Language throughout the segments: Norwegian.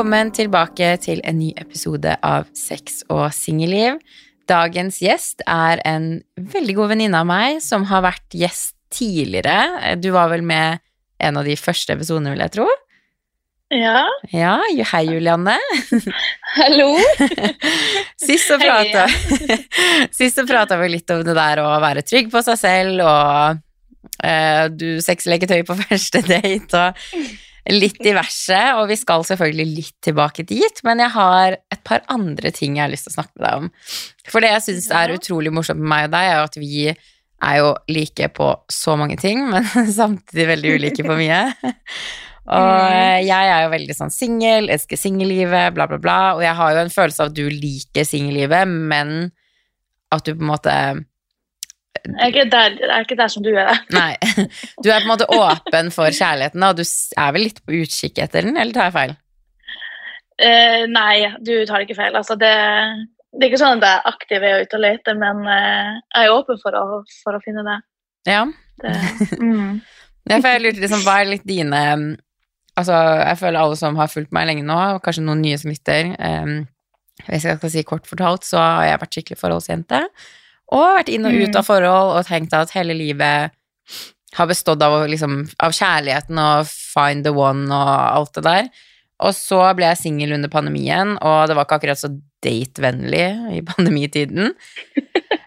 Velkommen tilbake til en ny episode av Sex og singelliv. Dagens gjest er en veldig god venninne av meg som har vært gjest tidligere. Du var vel med en av de første episodene, vil jeg tro? Ja. Ja, hei Julianne. Hallo. Sist så prata Sist så prata vi litt om det der å være trygg på seg selv, og uh, du sexleketøy på første date, og litt diverse. Og vi skal selvfølgelig litt tilbake dit, men jeg har et par andre ting jeg har lyst til å snakke med deg om. For det jeg syns er utrolig morsomt med meg og deg, er at vi er jo like på så mange ting, men samtidig veldig ulike på mye. Og eh, jeg er jo veldig sånn singel, elsker singellivet, bla, bla, bla. Og jeg har jo en følelse av at du liker singellivet, men at du på en måte er ikke der, jeg er ikke der som du er. Nei. Du er på en måte åpen for kjærligheten, og du er vel litt på utkikk etter den, eller tar jeg feil? Uh, nei, du tar ikke feil. Altså, det, det er ikke sånn at jeg er aktiv i å ut og lete, men uh, jeg er åpen for å, for å finne det. Ja. det mm. Ja, jeg lurte liksom, hva er litt dine Altså, jeg føler alle som har fulgt meg lenge nå, og kanskje noen nye som lytter um, Hvis jeg skal si kort fortalt, så har jeg vært skikkelig forholdsjente. Og vært inn og ut Mm. av forhold og tenkt at hele livet har bestått av, liksom, av kjærligheten og find the one og alt det der. Og så ble jeg singel under pandemien, og det var ikke akkurat så datevennlig i pandemitiden.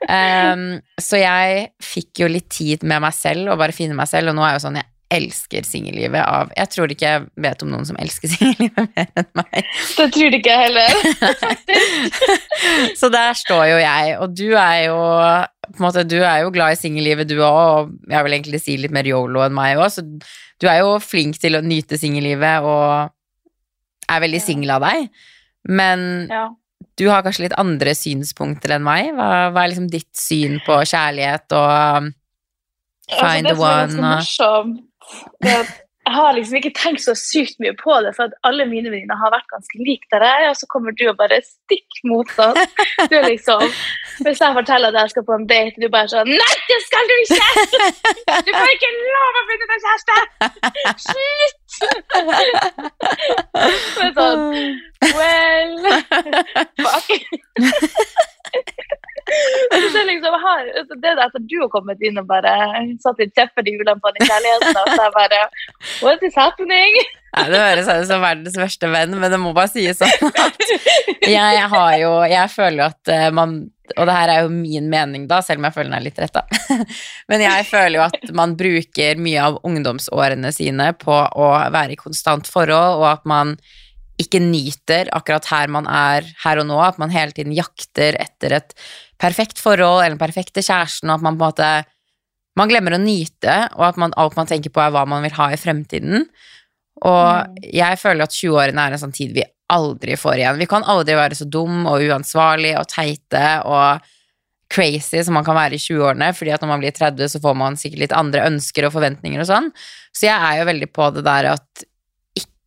Um, så jeg fikk jo litt tid med meg selv og bare finne meg selv, og nå er jeg jo sånn jeg elsker singellivet av Jeg tror ikke jeg vet om noen som elsker singellivet mer enn meg. Det tror ikke jeg heller. Så der står jo jeg, og du er jo på en måte, du er jo glad i singellivet du òg, og jeg vil egentlig si litt mer yolo enn meg òg, så du er jo flink til å nyte singellivet og er veldig singel av deg. Men Ja. du har kanskje litt andre synspunkter enn meg. Hva, hva er liksom ditt syn på kjærlighet og find Altså, one? det the er one og jeg har liksom ikke tenkt så sykt mye på det, for alle mine venninner har vært ganske like der jeg er, og så kommer du og bare stikk motsatt. Du er liksom, Hvis jeg forteller at jeg skal på en date, du bare sånn Nei, det skal du ikke! Du får ikke lov å finne deg kjæreste! Slutt! Det sånn Well Fuck. Det liksom her, så det er etter du har kommet inn og bare satt litt kjepper i hjulene på den kjærligheten, og så bare What is happening? Nei, Det høres ut som verdens verste venn, men det må bare sies sånn at jeg har jo Jeg føler jo at eh, man Og det her er jo min mening, da, selv om jeg føler den er litt retta. Men jeg føler jo at man bruker mye av ungdomsårene sine på å være i konstant forhold, og at man ikke nyter akkurat her man er her og nå, at man hele tiden jakter etter et perfekt forhold eller den perfekte kjæresten, og at man på en måte man glemmer å nyte, og at man, alt man tenker på er hva man vil ha i fremtiden. Og jeg føler at 20-årene er en sånn tid vi aldri får igjen. Vi kan aldri være så dum og uansvarlig og teite og crazy som man kan være i 20-årene, fordi at når man blir 30, så får man sikkert litt andre ønsker og forventninger og sånn. Så jeg er jo veldig på det der at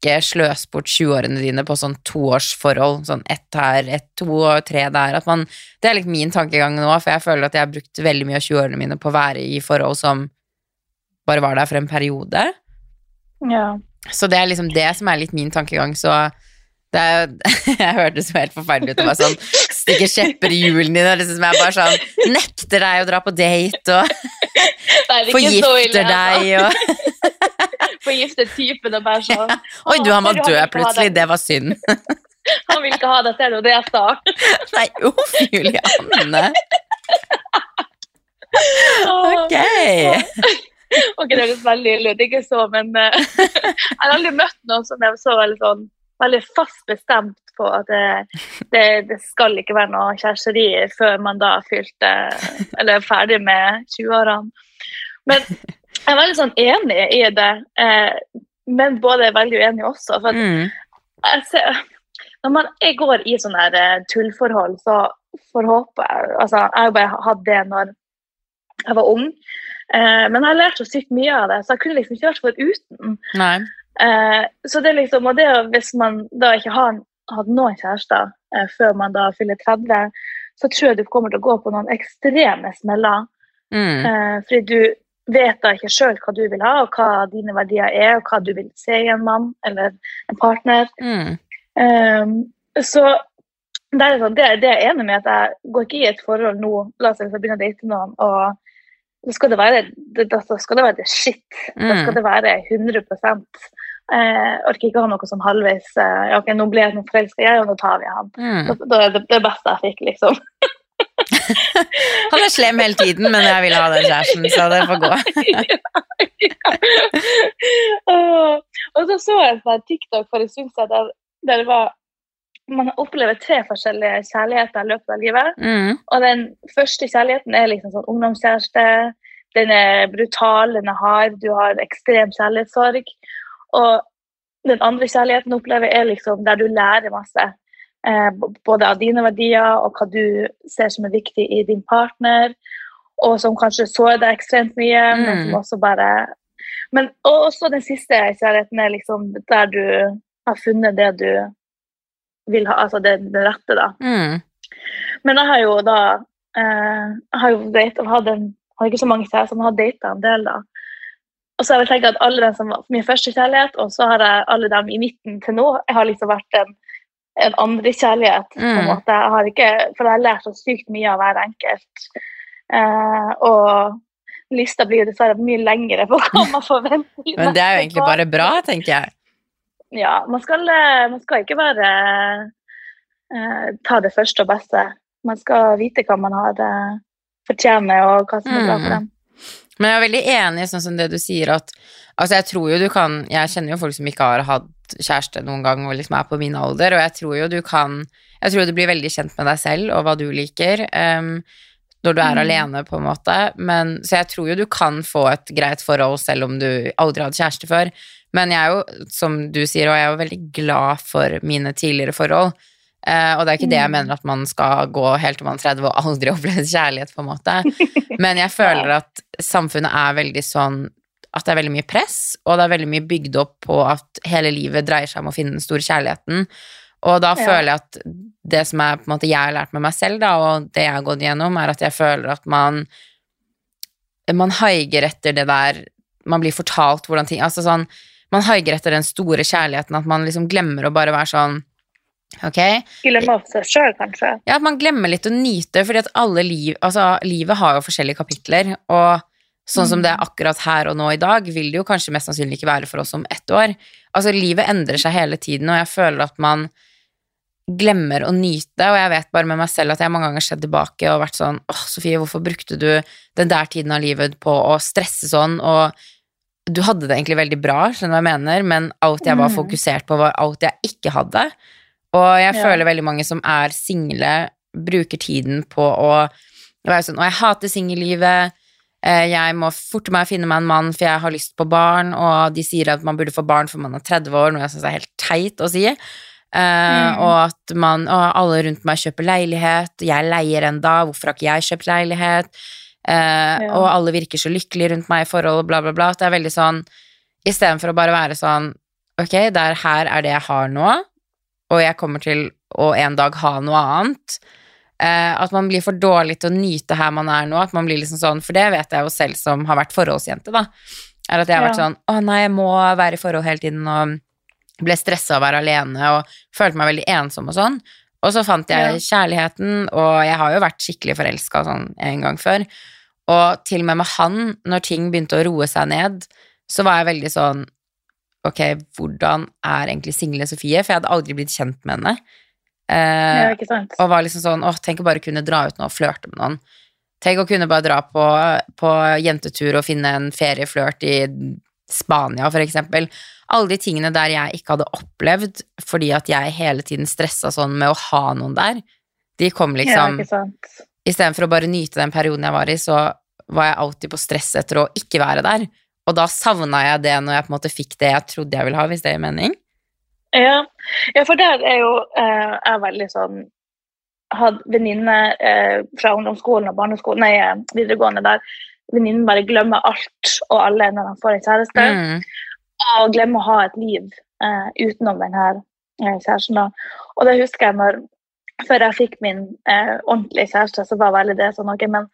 ikke sløs bort 20-årene dine på sånn toårsforhold, sånn ett her, ett, to og tre der. At man, det er litt min tankegang nå, for jeg føler at jeg har brukt veldig mye av 20-årene mine på å være i forhold som bare var der for en periode. Ja. Så det er liksom det som er litt min tankegang, så det er, Jeg hørtes helt forferdelig ut å bare sånn Stikker kjepper i hjulene dine, liksom, som jeg bare sånn nekter deg å dra på date og er forgifter deg Altså. og Forgifter typen og bare sånn Oi, du, han var «Å, død plutselig, det var synd. Han vil ikke ha deg, ser du det jeg sa? Nei, uff, Julianne. Ok. Ok, det høres veldig ille ut, ikke så, men uh, jeg har aldri møtt noen som er så veldig, sånn, veldig fast bestemt på at det, det, det skal ikke være noe kjæresteri før man da fylte Eller er ferdig med 20-årene. Men jeg er veldig sånn enig i det, eh, men både er veldig uenig også. For Mm. jeg ser, når man jeg går i sånne her, eh, tullforhold, så får håpe altså, Jeg har bare hatt det når jeg var ung. Eh, men jeg har lært så sykt mye av det, så jeg kunne liksom ikke vært foruten. Nei. Eh, så det er liksom, og det hvis man da ikke har hatt noen kjærester eh, før man da fyller 30, så tror jeg du kommer til å gå på noen ekstreme smeller. Mm. Eh, fordi du vet da ikke sjøl hva du vil ha, og hva dine verdier er, og hva du vil se i en mann eller en partner. Mm. Um, så det er, sånn, det, det er jeg enig med at jeg går ikke i et forhold nå La oss si jeg begynner å date noen, og da skal det være det, da skal det være det shit. Da Mm. skal det være 100 eh, Orker ikke ha noe sånn halvveis eh, ok, Nå ble jeg nå forelska, jeg, og nå tar vi han. Mm. Da, da er det det beste jeg fikk, liksom. Han er slem hele tiden, men jeg vil ha den kjæresten, så det får gå. Og så så jeg på TikTok for en stund siden der det var man opplever tre forskjellige kjærligheter i løpet av livet. Mm. Og den første kjærligheten er liksom sånn ungdomskjæreste. Den er brutal, den er hard, du har ekstrem kjærlighetssorg. Og den andre kjærligheten opplever er liksom der du lærer masse. Eh, både av dine verdier og hva du ser som er viktig i din partner. Og som kanskje sårer deg ekstremt mye, men Mm. som også bare Men og også den siste kjærligheten er liksom der du har funnet det du vil ha, altså det, det rette, da. Mm. Men jeg har jo da eh, jeg har jo date, hatt en, hadde ikke så mange kjærester, men har data en del, da. Og så har jeg tenkt at alle dem som var min første kjærlighet, og så har jeg alle dem i midten til nå, jeg har liksom vært en, en andre kjærlighet. på en Mm. måte. Jeg har ikke, for jeg har lært så sykt mye av hver enkelt. Eh, og lista blir jo dessverre mye lengre på hva man forventer. Men det er jo egentlig bare bra, tenker jeg. Ja, man skal, eh, man skal ikke bare eh, ta det første og beste. Man skal vite hva man har eh, fortjener, og hva som er bra for Mm. dem. Men jeg er veldig enig i sånn som det du sier at Altså, jeg tror jo du kan Jeg kjenner jo folk som ikke har hatt kjæreste noen gang og liksom er på min alder, og jeg tror jo du kan Jeg tror du blir veldig kjent med deg selv og hva du liker. um, når du er Mm. alene, på en måte. Men, så jeg tror jo du kan få et greit forhold selv om du aldri hadde kjæreste før. Men jeg er jo, som du sier, og jeg er jo veldig glad for mine tidligere forhold. Uh, og det er ikke det jeg Mm. mener at man skal gå helt til man er 30 og aldri oppleve kjærlighet, på en måte. Men jeg føler at samfunnet er veldig sånn at det er veldig mye press, og det er veldig mye bygd opp på at hele livet dreier seg om å finne den store kjærligheten. Og da Ja. føler jeg at det som er måte jeg har lært med meg selv, da, og det jeg har gått gjennom, er at jeg føler at man man haiger etter det der Man blir fortalt hvordan ting Altså sånn Man haiger etter den store kjærligheten, at man liksom glemmer å bare være sånn Ok, Glemme av seg sjøl, kanskje. ja, at man glemmer litt å nyte, fordi at alle liv, altså, livet har jo forskjellige kapitler, og sånn som det er akkurat her og nå i dag, vil det jo kanskje mest sannsynlig ikke være for oss om ett år. Altså, livet endrer seg hele tiden, og jeg føler at man glemmer å nyte, og jeg vet bare med meg selv at jeg mange ganger har sett tilbake og vært sånn, åh, Sofie, hvorfor brukte du den der tiden av livet på å stresse sånn, og du hadde det egentlig veldig bra, skjønner du hva jeg mener, men alt jeg var Mm. fokusert på, var alt jeg ikke hadde. Og jeg Ja. føler veldig mange som er single, bruker tiden på å være sånn Å, jeg hater singellivet. Eh, Jeg må forte meg å finne meg en mann, for jeg har lyst på barn. Og de sier at man burde få barn for man er 30 år, noe jeg syns er helt teit å si. Eh, Mm. Og at man Og alle rundt meg kjøper leilighet. Jeg leier enda, hvorfor har ikke jeg kjøpt leilighet? Eh, Ja. Og alle virker så lykkelige rundt meg i forhold, bla, bla, bla. At det er veldig sånn Istedenfor å bare være sånn Ok, der her er det jeg har nå, og jeg kommer til å en dag ha noe annet. Eh, at man blir for dårlig til å nyte her man er nå. At man blir liksom sånn, For det vet jeg jo selv som har vært forholdsjente, da. Er at jeg har vært sånn Å nei, jeg må være i forhold hele tiden, og ble stressa av å være alene og følte meg veldig ensom og sånn. Og så fant jeg kjærligheten, og jeg har jo vært skikkelig forelska sånn en gang før. Og til og med med han, når ting begynte å roe seg ned, så var jeg veldig sånn Ok, hvordan er egentlig single Sofie? For jeg hadde aldri blitt kjent med henne. Eh, Ja, og var liksom sånn Åh, tenk å bare kunne dra ut nå og flørte med noen. Tenk å kunne bare dra på, på jentetur og finne en ferieflørt i Spania, for eksempel. Alle de tingene der jeg ikke hadde opplevd fordi at jeg hele tiden stressa sånn med å ha noen der, de kom liksom sant? Istedenfor å bare nyte den perioden jeg var i, så var jeg alltid på stress etter å ikke være der. Og da savna jeg det når jeg på en måte fikk det jeg trodde jeg ville ha, hvis det gir mening. Ja. ja, for der er jo eh, jeg veldig sånn Hadde venninne eh, fra ungdomsskolen og barneskolen, nei, eh, videregående der venninnen bare glemmer alt og alle når han får en kjæreste. Mm. Og glemmer å ha et liv eh, utenom denne eh, kjæresten. Da. Og det husker jeg når før jeg fikk min eh, ordentlige kjæreste, så var veldig det sånn ok, men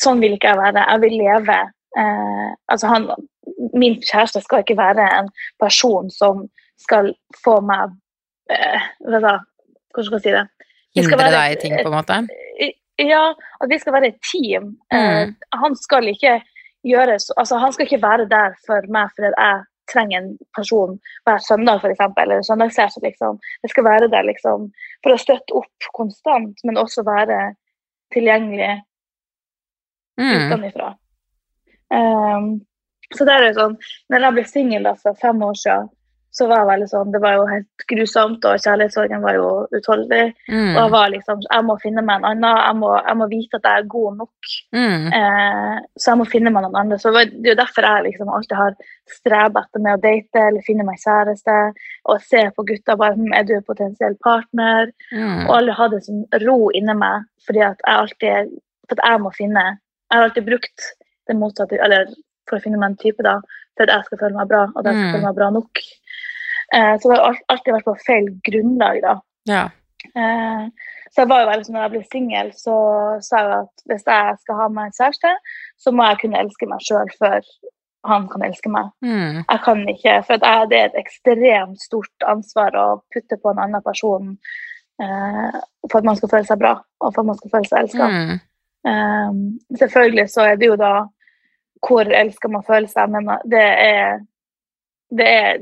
sånn vil ikke jeg være. Jeg vil leve eh, altså han, Min kjæreste skal ikke være en person som skal få meg eh, hva sa Hvordan skal jeg si det? Vi Hindre være deg i ting, på en måte? Ja, at vi skal være et team. Eh, Mm. han skal ikke gjøres altså Han skal ikke være der for meg fordi jeg trenger en person hver søndag, f.eks., eller søndagskjæreste, liksom. Jeg skal være der liksom for å støtte opp konstant, men også være tilgjengelig Mm. utenfra. Um, så det er jo sånn, når jeg ble singel for fem år siden, så var jeg veldig sånn, det var jo helt grusomt, og kjærlighetssorgen var jo utholdelig. Og jeg Mm. var liksom, jeg må finne meg en annen, jeg må, jeg må vite at jeg er god nok. Mm. Eh, så jeg må finne meg noen andre. Så det er jo derfor jeg liksom alltid har strebet etter med å date eller finne meg kjæreste. Og se på gutter bare hm, er du en potensiell partner. Mm. Og aldri ha det som ro inni meg, fordi at jeg alltid for at jeg må finne Jeg har alltid brukt det motsatte, eller for å finne meg en type, da, for at jeg skal føle meg bra, og at jeg skal Mm. føle meg bra nok. Eh, så det har alltid vært på feil grunnlag, da. Ja. Eh, så jeg var jo veldig sånn, når jeg ble singel, så sa jeg at hvis jeg skal ha meg en kjæreste, så må jeg kunne elske meg sjøl før han kan elske meg. Mm. Jeg kan ikke, for det er et ekstremt stort ansvar å putte på en annen person eh, for at man skal føle seg bra, og for at man skal føle seg elska. Mm. selvfølgelig så er det jo da hvor elska man føler seg, men det er det er,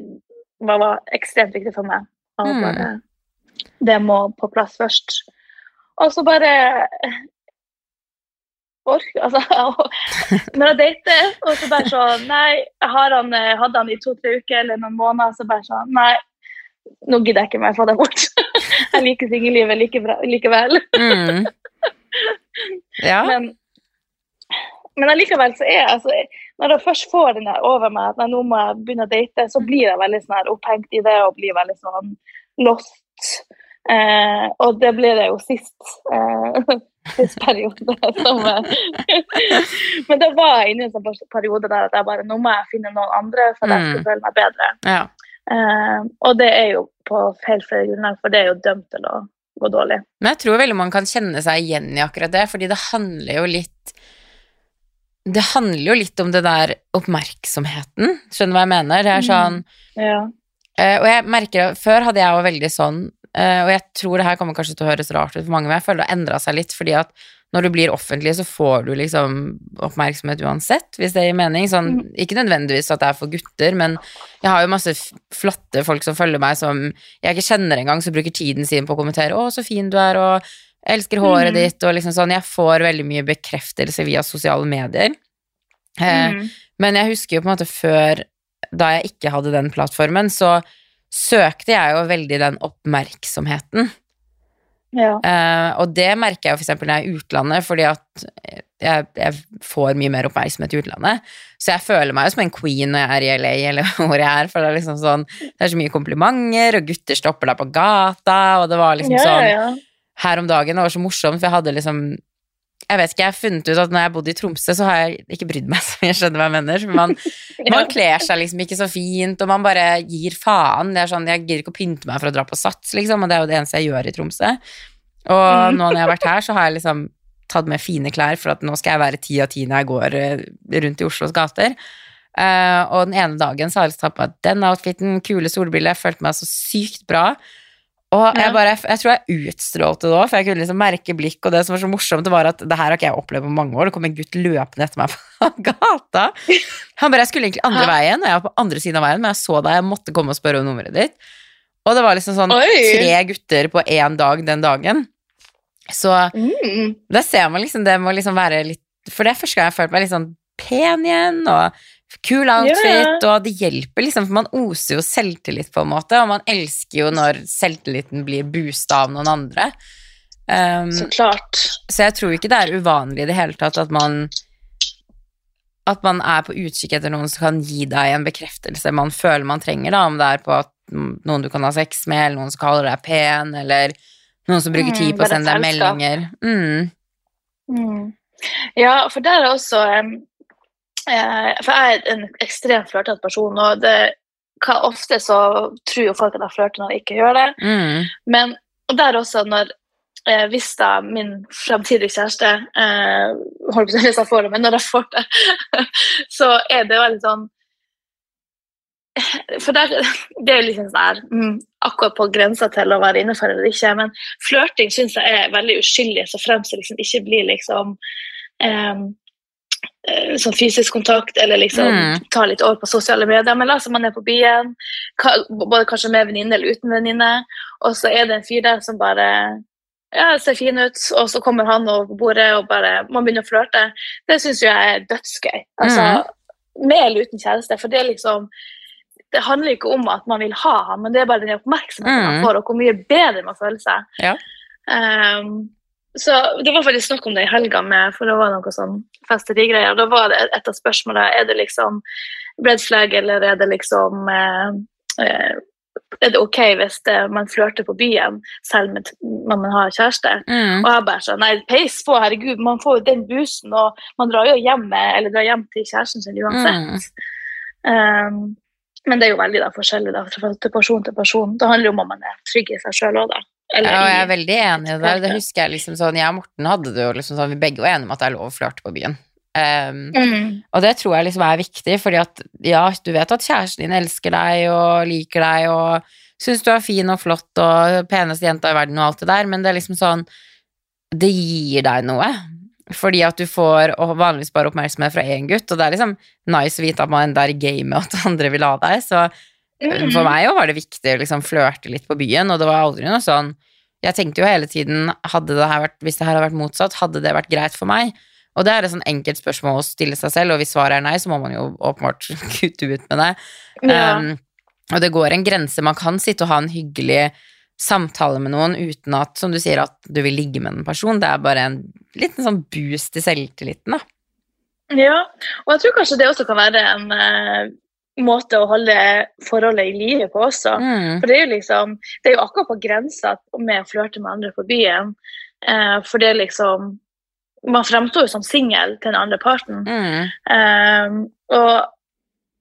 var, var ekstremt viktig for meg. Mm. det må på plass først. Og så bare ork, altså, Når jeg dater, og så bare sånn Nei, han, eh, hadde han i to-tre uker eller noen måneder, så bare sånn Nei, nå gidder jeg ikke mer, få det bort. Jeg liker singellivet like bra- likevel. Mm. Ja. Men, men allikevel så er jeg altså, Når jeg først får den der over meg at nå må jeg begynne å date, så blir jeg veldig sånn opphengt i det og blir veldig sånn lost. Eh, og det blir det jo sist. Eh, sist periode. Som, men det var inne i en sånn periode der at jeg bare nå må jeg finne noen andre for at jeg skal Mm. føle meg bedre. ja. Eh, og det er jo på helt flere grunner, for det er jo dømt til å gå dårlig. Men jeg tror veldig man kan kjenne seg igjen i akkurat det, fordi det handler jo litt Det handler jo litt om det der oppmerksomheten, skjønner du hva jeg mener? Det er sånn Ja. eh, Og jeg merker Før hadde jeg jo veldig sånn, eh, og jeg tror det her kommer kanskje til å høres rart ut for mange, men jeg føler det har endra seg litt, fordi at når du blir offentlig, så får du liksom oppmerksomhet uansett, hvis det gir mening. Sånn, Mm. ikke nødvendigvis at det er for gutter, men jeg har jo masse flotte folk som følger meg, som jeg ikke kjenner engang, som bruker tiden sin på å kommentere 'Å, så fin du er', og 'Jeg elsker håret Mm. ditt', og liksom sånn. Jeg får veldig mye bekreftelse via sosiale medier. Eh, Mm. men jeg husker jo på en måte før, da jeg ikke hadde den plattformen, så søkte jeg jo veldig den oppmerksomheten. ja. Eh, og det merker jeg jo eksempel når jeg er i utlandet, fordi at jeg, jeg får mye mer oppmerksomhet i utlandet. Så jeg føler meg jo som en queen når jeg er i LA, eller hvor jeg er, for det er liksom sånn Det er så mye komplimenter, og gutter stopper deg på gata, og det var liksom ja, sånn ja, ja. Her om dagen, det var så morsomt, for jeg hadde liksom jeg vet ikke, jeg har funnet ut at når jeg bodde i Tromsø, så har jeg ikke brydd meg så mye, skjønner hva jeg mener. Man, man kler seg liksom ikke så fint, og man bare gir faen. Det er sånn, Jeg gidder ikke å pynte meg for å dra på Sats, liksom, og det er jo det eneste jeg gjør i Tromsø. Og nå når jeg har vært her, så har jeg liksom tatt med fine klær, for at nå skal jeg være ti av ti når jeg går eh, rundt i Oslos gater. Eh, og den ene dagen så har jeg lyst til å ta på meg den outfiten, kule solbriller, jeg følte meg så sykt bra. Og jeg bare, jeg tror jeg utstrålte det òg, for jeg kunne liksom merke blikk, og det som var så morsomt, det var at det her har ikke jeg opplevd på mange år. Det kom en gutt løpende etter meg på gata. Han bare, jeg skulle egentlig andre veien, og jeg var på andre siden av veien, men jeg så deg, jeg måtte komme og spørre om nummeret ditt. Og det var liksom sånn Oi. tre gutter på én dag den dagen. Så Mm. da ser man liksom det må liksom være litt For det er første gang jeg har følt meg litt sånn pen igjen, og kul outfit, og det hjelper liksom, for man oser jo selvtillit på en måte, og man elsker jo når selvtilliten blir boosta av noen andre. Um, Så klart. så jeg tror ikke det er uvanlig i det hele tatt at man at man er på utkikk etter noen som kan gi deg en bekreftelse man føler man trenger, da, om det er på at mm, noen du kan ha sex med, eller noen som kaller deg pen, eller noen som bruker Mm, tid på å sende deg meldinger. Mm. Mm. Ja, for der er også eh, For jeg er en ekstremt flørtete person, og det kan, ofte så tror jo folk at jeg flørter når jeg ikke gjør det. Mm. Men der også, når eh, hvis da min fremtidige kjæreste eh, holder på å hvis jeg får det, men når jeg får det, så er det veldig sånn For der, det er jo liksom sånn her mm, akkurat på grensa til å være innenfor eller ikke. Men flørting syns jeg er veldig uskyldig, så fremst det liksom ikke blir liksom um, sånn fysisk kontakt eller liksom Mm. ta litt over på sosiale medier. Men la oss si man er på byen, både kanskje med venninne eller uten venninne, og så er det en fyr der som bare ja, ser fin ut, og så kommer han over på bordet og bare man begynner å flørte. Det syns jeg er dødsgøy. Altså, Med eller uten kjæreste. For det er liksom det handler ikke om at man vil ha ham, men det er bare den oppmerksomheten man Mm. får, og hvor mye bedre man føler seg. Ja. Ehm, så det var faktisk snakk om det i helga, med, for det var noe sånn festerigreier. og Da var det et av spørsmålene er det liksom red flag, eller er det liksom eh, eh, Er det OK hvis det, man flørter på byen, selv med, når man har kjæreste? Mm. Og jeg bare sånn, nei, peis på, herregud, man får jo den busen, og man drar jo hjem, med, eller drar hjem til kjæresten sin uansett. Um, men det er jo veldig da, forskjellig da, fra person til person. Det handler jo om om man er trygg i seg sjøl òg, da. Eller Ja, og jeg er veldig enig i det der. Det husker jeg liksom sånn, jeg og Morten hadde det jo liksom sånn, vi begge var enige om at det er lov å flørte på byen. Um, Mm. og det tror jeg liksom er viktig, fordi at ja, du vet at kjæresten din elsker deg og liker deg og syns du er fin og flott og peneste jenta i verden og alt det der, men det er liksom sånn Det gir deg noe. Fordi at du får vanligvis bare oppmerksomhet fra én gutt, og det er liksom nice å vite at man enda er i gamet, og at andre vil ha deg. Så. For meg òg var det viktig å liksom flørte litt på byen, og det var aldri noe sånn Jeg tenkte jo hele tiden hadde det her vært, Hvis det her hadde vært motsatt, hadde det vært greit for meg? Og det er et sånn enkelt spørsmål å stille seg selv, og hvis svaret er nei, så må man jo åpenbart kutte ut med det. Ja. Um, og det går en grense. Man kan sitte og ha en hyggelig samtale med noen uten at, som du sier, at du vil ligge med en person. Det er bare en liten sånn boost i selvtilliten, da. ja, og jeg tror kanskje det også kan være en eh, måte å holde forholdet i live på også. Mm. For det er jo liksom, det er jo akkurat på grensa med å flørte med andre på byen. Eh, for det er liksom Man fremstår jo som singel til den andre parten. Mm. Eh, og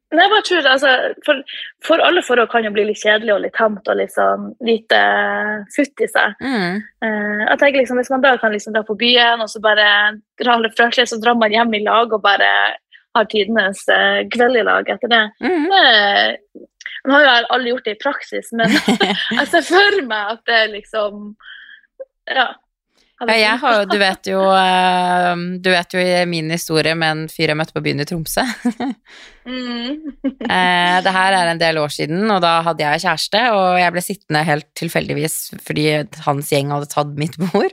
Nei, jeg bare tror, altså, for, for alle forhold kan jo bli litt kjedelig og litt tamt og litt sånn lite futt i seg. Mm. Eh, jeg tenker liksom, Hvis man da kan liksom dra på byen og så bare dra alle flørte, så drar man hjem i lag og bare har tidenes eh, kveld i lag etter det. Mm. det Nå har jo jeg aldri gjort det i praksis, men jeg ser for meg at det liksom Ja. Ja, jeg har jo, du vet jo eh, Du vet jo min historie med en fyr jeg møtte på byen i Tromsø. Mm. Eh, det her er en del år siden, og da hadde jeg kjæreste, og jeg ble sittende helt tilfeldigvis fordi hans gjeng hadde tatt mitt bord.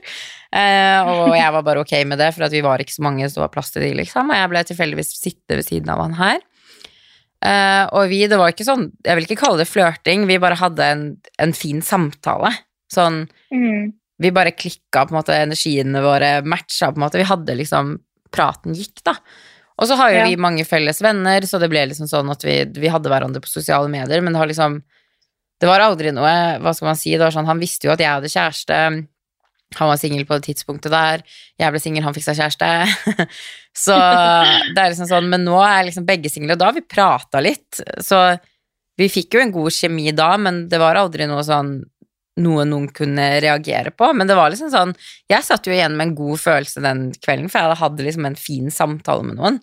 Eh, og jeg var bare ok med det, for vi var ikke så mange, så det var plass til de, liksom. Og jeg ble tilfeldigvis sittende ved siden av han her. Eh, og vi, det var ikke sånn, jeg vil ikke kalle det flørting, vi bare hadde en, en fin samtale. Sånn, Mm. Vi bare klikka på en måte, energiene våre matcha på en måte. Vi hadde liksom Praten gikk, da. Og så har jo Ja. vi mange felles venner, så det ble liksom sånn at vi, vi hadde hverandre på sosiale medier, men det var liksom Det var aldri noe Hva skal man si? Det var sånn, han visste jo at jeg hadde kjæreste. Han var singel på det tidspunktet der. Jeg ble singel, han fikk seg kjæreste. så det er liksom sånn Men nå er liksom begge single, og da har vi prata litt. Så vi fikk jo en god kjemi da, men det var aldri noe sånn noe noen kunne reagere på. Men det var liksom sånn Jeg satt jo igjen med en god følelse den kvelden, for jeg hadde liksom en fin samtale med noen.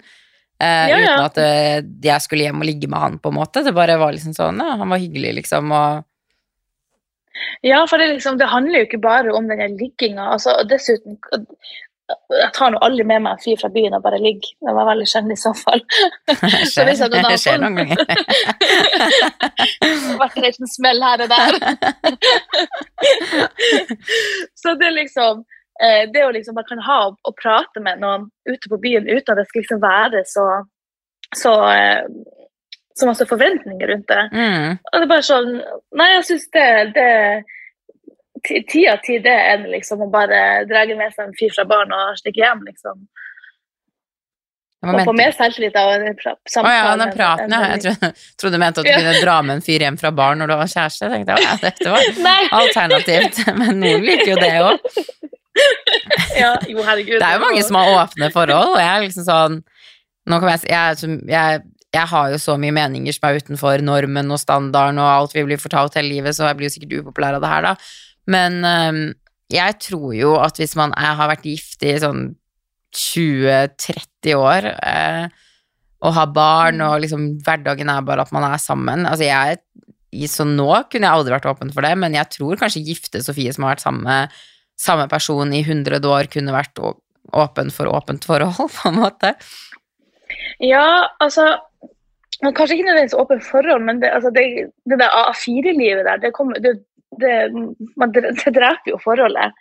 Eh, Ja, ja. Uten at eh, jeg skulle hjem og ligge med han, på en måte. Det bare var liksom sånn Ja, han var hyggelig, liksom, og Ja, for det, liksom, det handler jo ikke bare om den ligginga. Altså, dessuten Jeg tar nå aldri med meg en fyr fra byen og bare ligger. Det var veldig sjelden i så fall. Så hvis noen det skjer noen ganger. Vært en liten smell her og der. så det er liksom eh, Det å liksom man kan ha og, og prate med noen ute på byen uten at det skal liksom være så så, eh, så masse forventninger rundt det. Mm. Og det er bare sånn Nei, jeg syns det, det ti- Ti av ti det enn liksom å bare dra med seg en fyr fra baren og stikke hjem, liksom. Og få mente du? mer selvtillit av en samtale. Å ja, den praten, ja. Jeg trodde, trodde du mente at du kunne dra med en fyr hjem fra baren når du var kjæreste. Jeg tenkte, jeg, ja, dette var alternativt. Men noen liker jo det òg. Ja, jo, herregud. Det er jo mange som har åpne forhold, og jeg er liksom sånn jeg, jeg, jeg, jeg har jo så mye meninger som er utenfor normen og standarden og alt vi blir fortalt hele livet, så jeg blir jo sikkert upopulær av det her, da. Men um, jeg tror jo at hvis man er, har vært gift i sånn 20-30 år eh, og har barn, og liksom hverdagen er bare at man er sammen Altså, jeg Så nå kunne jeg aldri vært åpen for det, men jeg tror kanskje gifte Sofie som har vært samme, samme person i 100 år, kunne vært åpen for åpent forhold, på en måte. Ja, altså Kanskje ikke nødvendigvis åpent forhold, men det, altså det, det der A4-livet der, det, kom, det, det, man, det dreper jo forholdet,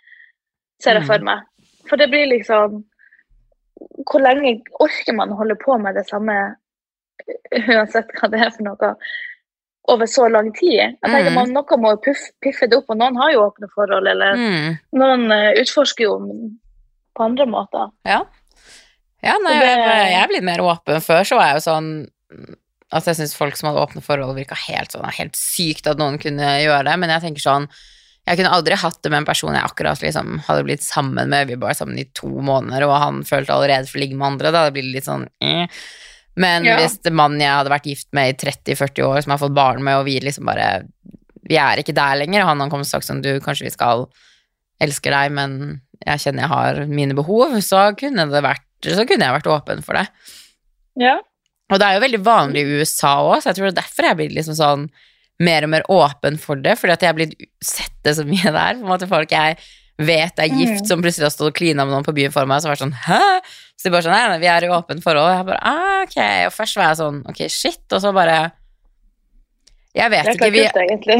ser jeg Mm. for meg. For det blir liksom Hvor lenge orker man å holde på med det samme, uansett hva det er for noe, over så lang tid? Jeg tenker Mm. man, Noe må puff, piffe det opp, og noen har jo åpne forhold, eller Mm. noen eh, utforsker jo på andre måter. Ja. Ja, nei, det- jeg, jeg er blitt mer åpen. Før så var jeg jo sånn at jeg syns folk som hadde åpne forhold, virka helt sånn helt sykt at noen kunne gjøre det, men jeg tenker sånn jeg kunne aldri hatt det med en person jeg akkurat liksom hadde blitt sammen med, vi var sammen i to måneder, og han følte allerede for å ligge med andre, da det blitt litt sånn eh. Men Ja. hvis mannen jeg hadde vært gift med i 30-40 år, som jeg har fått barn med, og vi liksom bare Vi er ikke der lenger, og han har kommet og sagt sånn Du, kanskje vi skal elske deg, men jeg kjenner jeg har mine behov, så kunne det vært Så kunne jeg vært åpen for det. Ja. Og det er jo veldig vanlig i USA òg, så jeg tror det er derfor jeg blitt liksom sånn mer og mer åpen for det, fordi at jeg har blitt sett det så mye der. På en måte folk jeg vet er gift, Mm. som plutselig har stått og klina med noen på byen for meg, så var sånn Hæ? Så de bare sånn Nei, nei, vi er i åpent forhold. Og jeg bare ah, ok. Og først var jeg sånn Ok, shit. Og så bare Jeg vet ikke. Vi,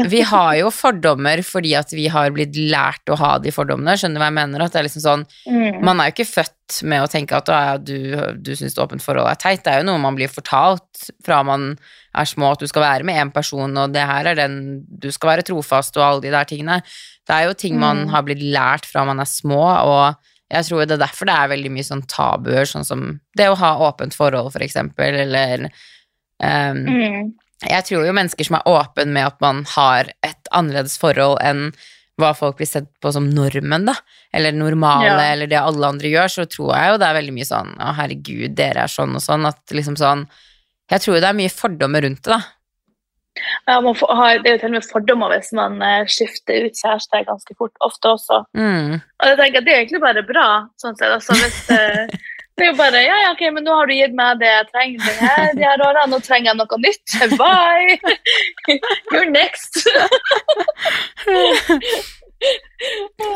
vi har jo fordommer fordi at vi har blitt lært å ha de fordommene. Skjønner du hva jeg mener? At det er liksom sånn Mm. Man er jo ikke født med å tenke at du, du syns åpent forhold er teit. Det er jo noe man blir fortalt fra man er små, at du skal være med én person, og det her er den Du skal være trofast, og alle de der tingene. Det er jo ting man Mm. har blitt lært fra man er små, og jeg tror det er derfor det er veldig mye sånn tabuer, sånn som det å ha åpent forhold, for eksempel, eller um, Mm. Jeg tror jo mennesker som er åpen med at man har et annerledes forhold enn hva folk blir sett på som normen, da, eller normale, Ja. eller det alle andre gjør, så tror jeg jo det er veldig mye sånn å herregud, dere er sånn og sånn, at liksom sånn Jeg tror jo det er mye fordommer rundt det, da. Ja, har, det er jo til og med fordommer hvis man eh, skifter ut kjæreste ganske fort, ofte også. Mm. Og jeg tenker at Det er egentlig bare bra. sånn sett. Altså, hvis, eh, det er jo bare ja, ja, ok, men nå har du gitt meg det jeg trenger. Det her, de her årene, Nå trenger jeg noe nytt. Bye! You're next.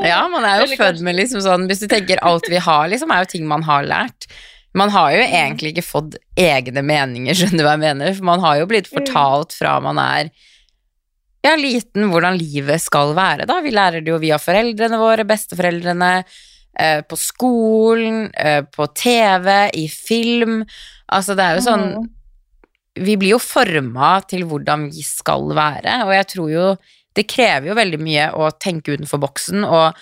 Ja, man er jo født med liksom sånn Hvis du tenker alt vi har, liksom, er jo ting man har lært. Man har jo egentlig ikke fått egne meninger, skjønner du hva jeg mener? For man har jo blitt Mm. fortalt fra man er ja, liten hvordan livet skal være, da. Vi lærer det jo via foreldrene våre, besteforeldrene, på skolen, eh, på TV, i film. Altså, det er jo sånn Mm. vi blir jo forma til hvordan vi skal være, og jeg tror jo det krever jo veldig mye å tenke utenfor boksen og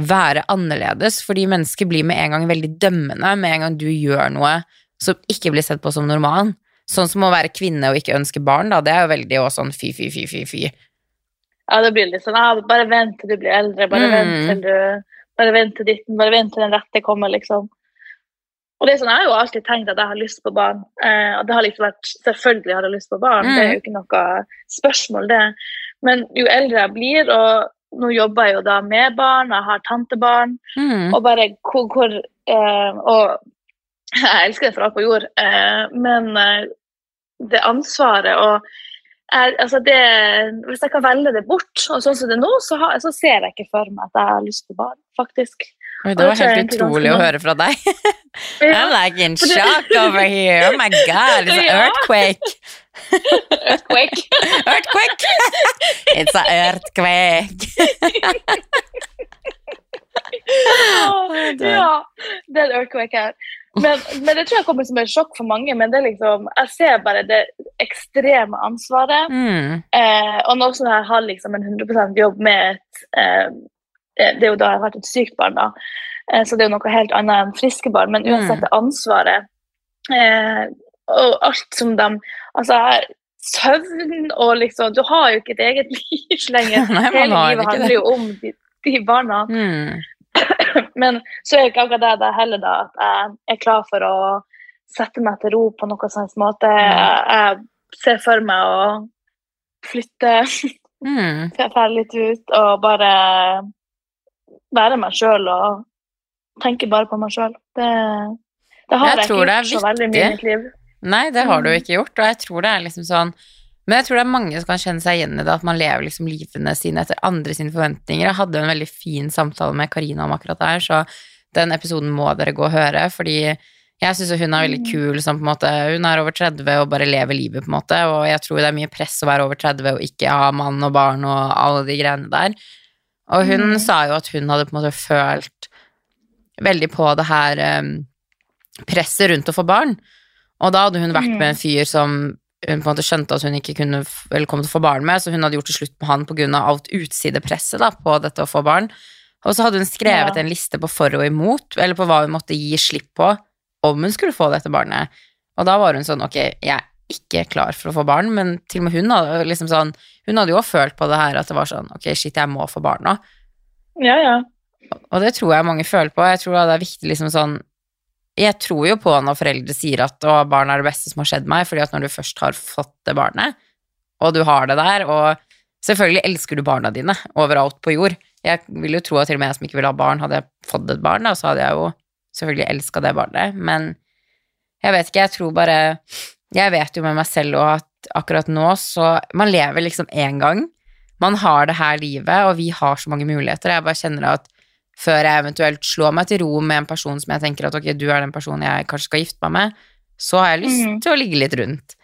være annerledes, fordi mennesker blir med en gang veldig dømmende med en gang du gjør noe som ikke blir sett på som normal. Sånn som å være kvinne og ikke ønske barn, da, det er jo veldig også sånn fy, fy, fy, fy, fy. Ja, det blir litt sånn ah, Bare vent til du blir eldre. Bare Mm. vent til du Bare vent til ditten. Bare vent til den rette kommer, liksom. Og det er sånn, Jeg har jo alltid tenkt at jeg har lyst på barn. Eh, og det har liksom vært Selvfølgelig har jeg lyst på barn, det er jo ikke noe spørsmål, det. Men jo eldre jeg blir, og nå jobber jeg jo da med barn, jeg har tantebarn, Mm. og bare hvor, hvor eh, Og jeg elsker det for alt på jord, eh, men eh, det ansvaret og jeg, altså det, Hvis jeg kan velge det bort, og sånn som det er nå, så, har, så ser jeg ikke for meg at jeg har lyst på barn, faktisk. Oi, det var helt utrolig å høre fra deg. I'm like in shock over here. Oh my god, it's an earthquake. earthquake. Earthquake! It's an earthquake. ja, det er en earthquake her. Men, men det tror jeg kommer som et sjokk for mange. Men det liksom, jeg ser bare det ekstreme ansvaret. Mm. Eh, og nå som jeg har liksom en 100% jobb med et eh, Det er jo da jeg har vært et sykt barn, da. Eh, så det er jo noe helt annet enn friske barn. Men uansett det ansvaret eh, og alt som de Altså søvn og liksom Du har jo ikke et eget liv lenger. Nei, Hele livet handler jo om de, de barna. Mm. Men så er jo ikke akkurat det, det heller da, at jeg er klar for å sette meg til ro på noen sånn måte. Jeg, jeg ser for meg å flytte, Mm. dra litt ut og bare være meg sjøl og tenke bare på meg sjøl. Det, det har Jeg jeg, ikke gjort så veldig mye i mitt liv. Nei, det har du Mm. ikke gjort, og jeg tror det er liksom sånn Men jeg tror det er mange som kan kjenne seg igjen i det, at man lever liksom livene sine etter andre sine forventninger. Jeg hadde en veldig fin samtale med Karina om akkurat det her, så den episoden må dere gå og høre, fordi jeg syns hun er veldig kul som på en måte Hun er over 30 og bare lever livet, på en måte, og jeg tror det er mye press å være over 30 og ikke ha mann og barn og alle de greiene der. Og hun Mm. sa jo at hun hadde på en måte følt veldig på det her um, presset rundt å få barn. Og da hadde hun vært Mm. med en fyr som hun på en måte skjønte at hun ikke kunne eller kom til å få barn med, så hun hadde gjort det slutt med han pga. alt utsidepresset da, på dette å få barn. Og så hadde hun skrevet Ja. en liste på for og imot, eller på hva hun måtte gi slipp på om hun skulle få dette barnet. Og da var hun sånn, ok, jeg er ikke klar for å få barn, men til og med hun hadde liksom sånn, hun hadde jo også følt på det her at det var sånn, ok, shit, jeg må få barn nå. Ja, ja. Og det tror jeg mange føler på. Jeg tror det er viktig liksom sånn Jeg tror jo på når foreldre sier at å, barn er det beste som har skjedd meg, fordi at når du først har fått det barnet, og du har det der, og selvfølgelig elsker du barna dine overalt på jord. Jeg vil jo tro at til og med jeg som ikke vil ha barn, hadde jeg fått et barn, da, så hadde jeg jo selvfølgelig elska det barnet, men jeg vet ikke, jeg tror bare Jeg vet jo med meg selv òg at akkurat nå så Man lever liksom én gang. Man har det her livet, og vi har så mange muligheter. Jeg bare kjenner at før jeg eventuelt slår meg til ro med en person som jeg tenker at ok, du er den personen jeg kanskje skal gifte meg med, så har jeg lyst mm. til å ligge litt rundt.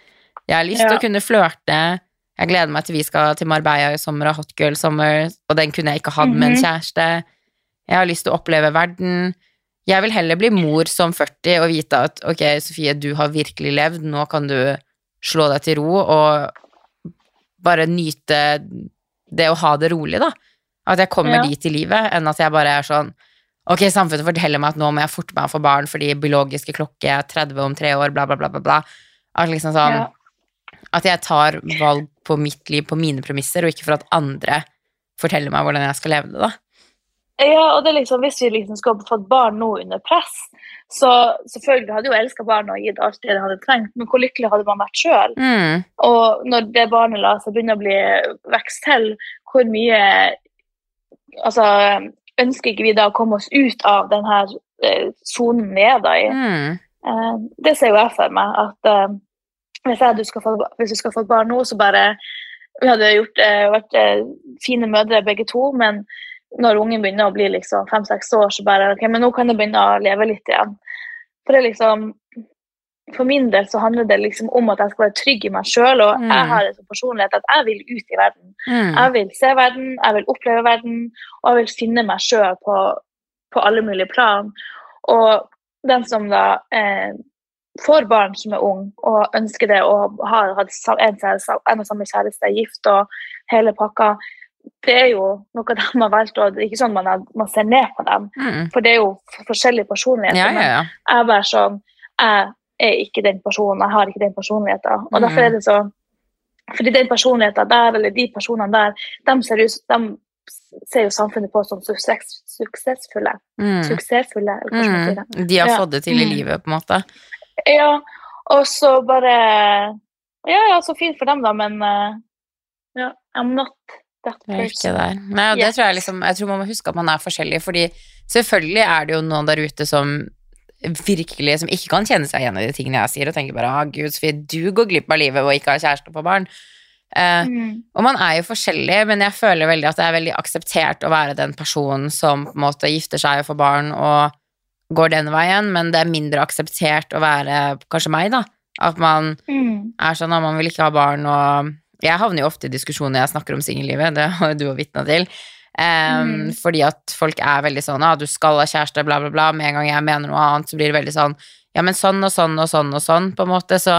Jeg har lyst til Ja. å kunne flørte. Jeg gleder meg til vi skal til Marbella i sommer og Hot Girl Summer, og den kunne jeg ikke hatt med en Mhm. kjæreste. Jeg har lyst til å oppleve verden. Jeg vil heller bli mor som 40 og vite at ok, Sofie, du har virkelig levd, nå kan du slå deg til ro og bare nyte det å ha det rolig, da. At jeg kommer Ja. dit i livet, enn at jeg bare er sånn Ok, samfunnet forteller meg at nå må jeg forte meg å få barn fordi biologiske klokke er 30 om tre år, bla, bla, bla, bla. bla. At liksom sånn Ja. At jeg tar valg på mitt liv på mine premisser, og ikke for at andre forteller meg hvordan jeg skal leve det, da. Ja, og det er liksom, Hvis vi liksom skulle fått barn nå under press, så selvfølgelig hadde jo elska barnet og gitt alt det det hadde trengt, men hvor lykkelig hadde man vært sjøl? Mm. Og når det barnet la seg begynne å bli vokst til, hvor mye altså, ønsker ikke vi da å komme oss ut av den her eh, sonen vi er da i? Mm. Eh, det ser jo jeg for meg. at eh, hvis, jeg, du skal få, hvis du skal få barn nå, så bare Vi hadde gjort, vært fine mødre begge to, men når ungen begynner å bli liksom fem-seks år, så bare ok, men nå kan jeg begynne å leve litt igjen. For det er liksom For min del så handler det liksom om at jeg skal være trygg i meg sjøl, og Mm. jeg har en sånn personlighet at jeg vil ut i verden. Mm. Jeg vil se verden, jeg vil oppleve verden, og jeg vil finne meg sjøl på, på alle mulige plan. Og den som da eh, får barn som er ung, og ønsker det, og har hatt en, en og samme kjæreste, gift og hele pakka, det er jo noe de har valgt, og det er ikke sånn man, er, man ser ned på dem. Mm. For det er jo forskjellig forskjellige personligheter. Ja, ja, men jeg er bare sånn Jeg er ikke den personen, jeg har ikke den personligheten. Og Mhm. derfor er det så Fordi den personligheten der, eller de personene der, de ser, ut, de ser jo samfunnet på som suksess, suksessfulle. Mm. Suksessfulle, eller hva man si det. Mm. De har fått det til i Mm. livet, på en måte. Ja, og så bare Ja, ja, så fint for dem, da, men eh, ja, I'm not that er person. Nei, og det Yes. tror jeg liksom Jeg tror man må huske at man er forskjellig, fordi selvfølgelig er det jo noen der ute som virkelig som ikke kan kjenne seg igjen i de tingene jeg sier, og tenker bare ah, gud, Sofie, du går glipp av livet og ikke har kjæreste på barn. Uh, Mm. og man er jo forskjellig, men jeg føler veldig at det er veldig akseptert å være den personen som på en måte gifter seg og får barn og går den veien, men det er mindre akseptert å være kanskje meg, da. At man Mm. er sånn at man vil ikke ha barn, og jeg havner jo ofte i diskusjoner når jeg snakker om singellivet, det har jo du og vitna til. Em, Mm. Fordi at folk er veldig sånn ah, du skal ha kjæreste, bla, bla, bla. Med en gang jeg mener noe annet, så blir det veldig sånn ja, men sånn og sånn og sånn og sånn, på en måte. Så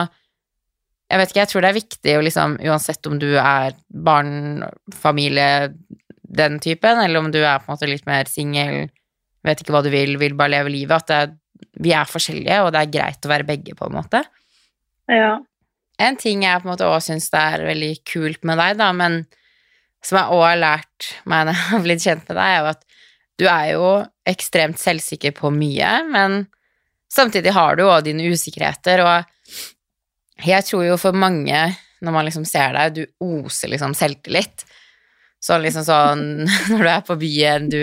jeg vet ikke, jeg tror det er viktig å liksom, uansett om du er barn, familie, den typen, eller om du er på en måte litt mer singel, vet ikke hva du vil, vil bare leve livet, at det, vi er forskjellige, og det er greit å være begge, på en måte. Ja. En ting jeg på en måte også syns det er veldig kult med deg, da, men som jeg også har lært meg når jeg har blitt kjent med deg, er jo at du er jo ekstremt selvsikker på mye, men samtidig har du òg dine usikkerheter, og jeg tror jo for mange, når man liksom ser deg, du oser liksom selvtillit. Sånn liksom sånn når du er på byen, du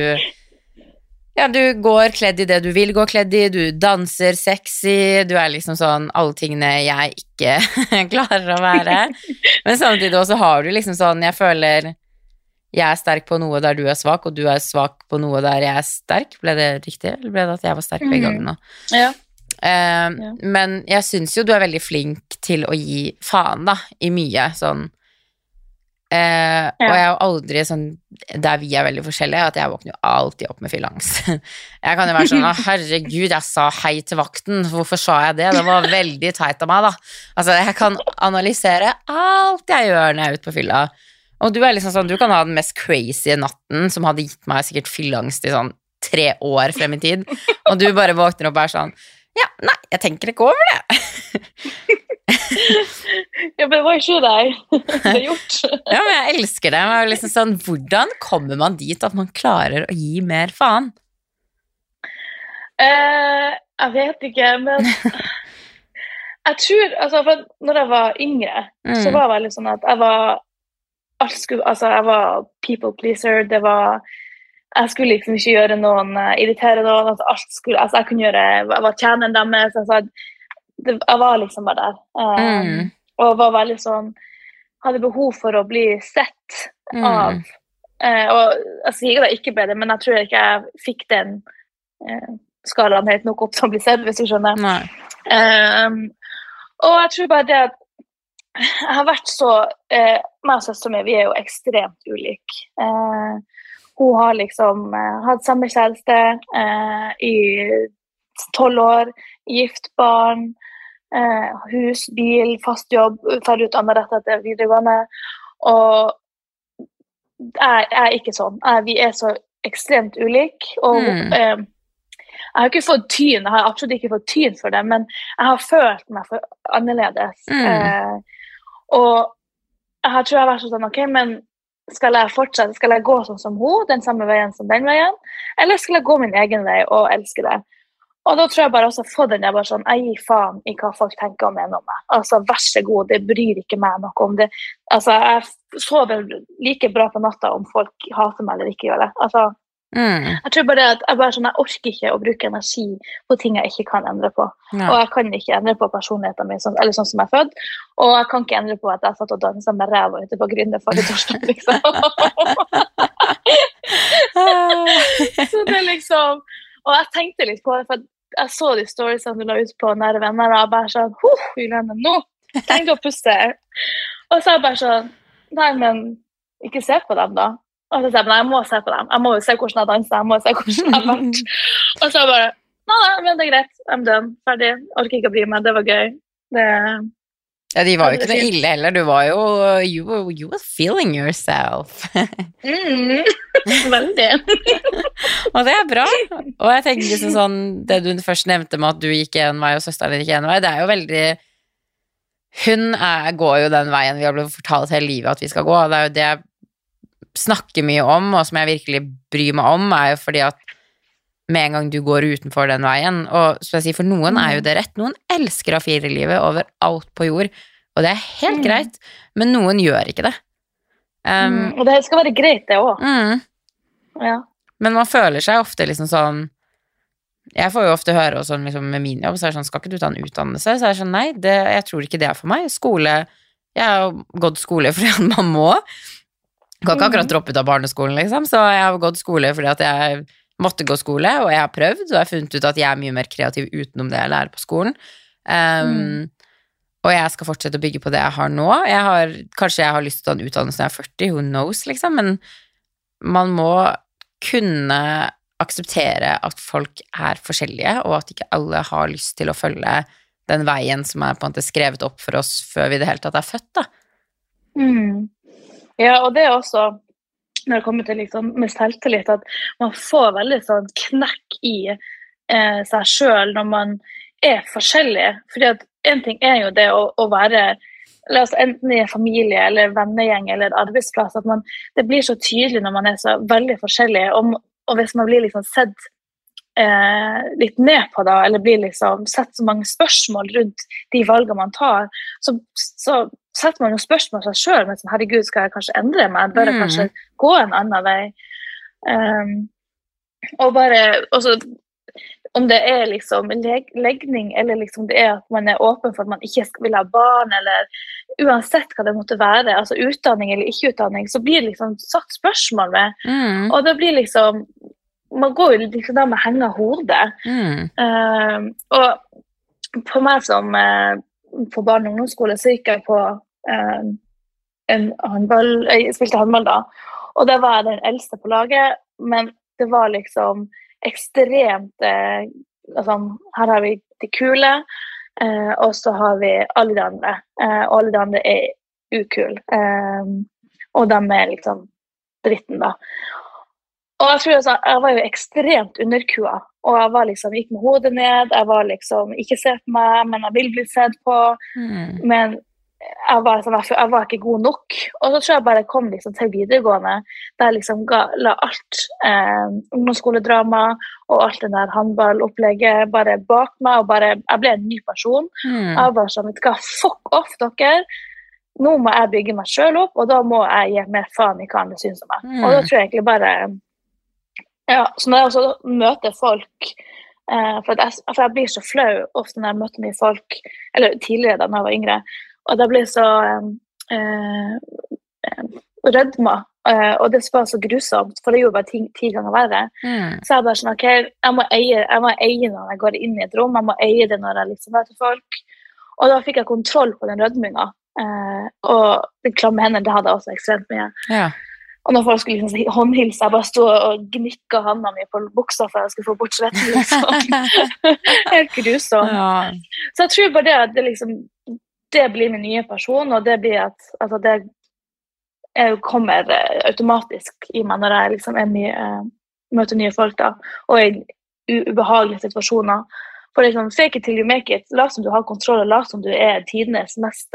Ja, du går kledd i det du vil gå kledd i, du danser sexy, du er liksom sånn alle tingene jeg ikke klarer å være. Men samtidig også har du liksom sånn Jeg føler jeg er sterk på noe der du er svak, og du er svak på noe der jeg er sterk. Ble det riktig, eller ble det at jeg var sterk begge Mhm. gangene? Ja. Uh, Ja. Men jeg syns jo du er veldig flink til å gi faen, da, i mye sånn eh, Og jeg er jo aldri sånn Der vi er veldig forskjellige, at jeg våkner jo alltid opp med fylleangst. Jeg kan jo være sånn Å, herregud, jeg sa hei til vakten. Hvorfor sa jeg det? Det var veldig teit av meg, da. Altså, jeg kan analysere alt jeg gjør når jeg er ute på fylla. Og du er liksom sånn, du kan ha den mest crazy natten som hadde gitt meg sikkert fylleangst i sånn tre år frem i tid, og du bare våkner opp og er sånn Ja, nei, jeg tenker ikke over det. ja, men det var ikke deg. Det er gjort. Ja, men jeg elsker det. Men jeg liksom sånn, hvordan kommer man dit at man klarer å gi mer faen? Eh, jeg vet ikke, men jeg tror altså, Når jeg var yngre, så Mm. var det veldig sånn at jeg var skulle, altså, jeg var people pleaser. Det var Jeg skulle liksom ikke gjøre noen eh, irritere noen. Altså, alt skulle, altså, jeg kunne gjøre Jeg var tjeneren deres. Altså, det, jeg var liksom bare der. Um, Mm. Og var veldig sånn Hadde behov for å bli sett av Mm. eh, Og jeg sier jeg ikke ble det, men jeg tror ikke jeg fikk den uh, skalaen helt nok opp til å bli sett, hvis du skjønner. Um, og jeg tror bare det at jeg har vært så eh, Meg og søstera mi vi er jo ekstremt ulike. Eh, hun har liksom eh, hatt samme kjæreste eh, i tolv år, gift barn, eh, hus, bil, fast jobb, ferdig utdanna rett etter videregående. Og jeg, jeg er ikke sånn. Jeg, vi er så ekstremt ulike. Og Mm. eh, jeg har ikke fått tyn, jeg har absolutt ikke fått tyn for det, men jeg har følt meg for annerledes. Mm. Eh, og jeg tror jeg har vært sånn OK, men skal jeg fortsette? Skal jeg gå sånn som hun, den samme veien som den veien? Eller skal jeg gå min egen vei og elske det? Og da tror jeg bare også få den der bare sånn Jeg gir faen i hva folk tenker og mener om meg. Altså, vær så god, det bryr ikke meg noe om det. Altså, jeg sover like bra på natta om folk hater meg eller ikke gjør det. Altså, Mm. jeg tror bare at jeg, bare sånn, jeg orker ikke å bruke energi på ting jeg ikke kan endre på. Og jeg kan ikke endre på personligheten min, sånn, eller sånn som jeg er født. Og jeg kan ikke endre på at jeg satt og dansa med ræva ute på Gründer forrige torsdag, liksom. så det liksom Og jeg tenkte litt på det, for jeg så de storiesene du la ut på Nære venner, og jeg bare sånn Juliane, nå jeg å puste. Og så er jeg bare sånn Nei, men ikke se på dem, da. Og så sier jeg nei, jeg må se på dem. Jeg må jo se hvordan jeg danser. Jeg må se hvordan jeg vært. Og så bare Nei, nei, men det er greit. I'm done. Ferdig. Orker ikke å bry meg. Det var gøy. Det ja, de var jo ikke noe ille heller. Du var jo You, were- you were feeling yourself. mm, Veldig. Og det er bra. Og jeg tenker liksom sånn Det du først nevnte med at du gikk en vei og søsteren din gikk en vei, det er jo veldig Hun er, går jo den veien vi har blitt fortalt hele livet at vi skal gå. Det er jo det snakker mye om, og som jeg virkelig bryr meg om, er jo fordi at med en gang du går utenfor den veien, og skal jeg si, for noen er jo det rett, noen elsker A4-livet over alt på jord, og det er helt Mm. greit, men noen gjør ikke det. Um, Mm, og det skal være greit, det òg. mm. Ja. Men man føler seg ofte liksom sånn Jeg får jo ofte høre også, liksom, med min jobb, så er det sånn Skal ikke du ta en utdannelse? Så er det sånn Nei, det, jeg tror ikke det er for meg. Skole Jeg har gått skole fordi man må. Kan ikke akkurat droppe ut av barneskolen, liksom. Så jeg har gått skole fordi at jeg måtte gå skole, og jeg har prøvd, og jeg har funnet ut at jeg er mye mer kreativ utenom det jeg lærer på skolen. Um, Mm. Og jeg skal fortsette å bygge på det jeg har nå. Jeg har, kanskje jeg har lyst til å ta en utdannelse når jeg er 40, who knows, liksom, men man må kunne akseptere at folk er forskjellige, og at ikke alle har lyst til å følge den veien som er på en måte skrevet opp for oss før vi i det hele tatt er født, da. Mm. Ja, og det er også når det kommer til liksom, med selvtillit, at man får veldig sånn knekk i eh, seg sjøl når man er forskjellig. Fordi at en ting er jo det å, å være oss enten i en familie eller vennegjeng eller arbeidsplass, at man, det blir så tydelig når man er så veldig forskjellig. Og, og hvis man blir liksom sett eh, litt ned på da, eller blir liksom sett så mange spørsmål rundt de valgene man tar, så, så setter man jo spørsmål seg sjøl. Men herregud, skal jeg kanskje endre meg? Bør jeg Mm. kanskje gå en annen vei? Um, og bare også, Om det er liksom leg legning, eller liksom det er at man er åpen for at man ikke vil ha barn, eller uansett hva det måtte være, altså utdanning eller ikke utdanning, så blir det liksom satt spørsmål ved. Mm. Og det blir liksom Man går jo liksom da med henga hodet. Mm. Um, og for meg som uh, på barne- og ungdomsskole, så gikk jeg på en handball, Jeg spilte håndball da, og da var jeg den eldste på laget, men det var liksom ekstremt altså, Her har vi de kule, og så har vi alle de andre. og alle de andre er ukule. og de er liksom dritten, da. Og jeg tror altså, jeg var jo ekstremt underkua. Og jeg var liksom, gikk med hodet ned. Jeg var liksom Ikke se på meg, men jeg vil bli sett på. Mm. Men jeg var, sånn, jeg var, ikke god nok. Og så tror jeg bare jeg kom liksom til videregående, der jeg liksom ga, la alt eh, ungdomsskoledrama og alt det der håndballopplegget bare bak meg. og bare, Jeg ble en ny person. Mm. Jeg var sånn, vet du hva, fuck off, dere. Nå må jeg bygge meg sjøl opp, og da må jeg gi mer faen i hva andre syns om meg. Mm. Og da tror jeg egentlig bare ja, så når jeg også møter folk eh, for, jeg, for, jeg, blir så flau ofte når jeg møter mye folk, eller tidligere da jeg var yngre, og jeg blir så eh, rødma. Eh, og det var så grusomt, for det gjorde bare ti, ti ganger verre. Mm. Så jeg bare sånn, ok, jeg må, eie, jeg må eie når jeg går inn i et rom, jeg må eie det når jeg liksom møter folk. Og da fikk jeg kontroll på den rødminga. Eh, og de klamme hendene det hadde jeg også ekstremt mye. Ja. Og når folk skulle liksom håndhilse, jeg bare sto og gnikka handa mi på buksa for jeg skulle få bort svetten. Liksom. Helt grusomt. Ja. Så jeg tror bare det at det liksom det blir min nye person, og det blir at altså det jeg kommer automatisk i meg når jeg liksom mye, møter nye folk da, og i ubehagelige situasjoner. For liksom, fake it till you make it. Lat som du har kontroll, og lat som du er tidenes mest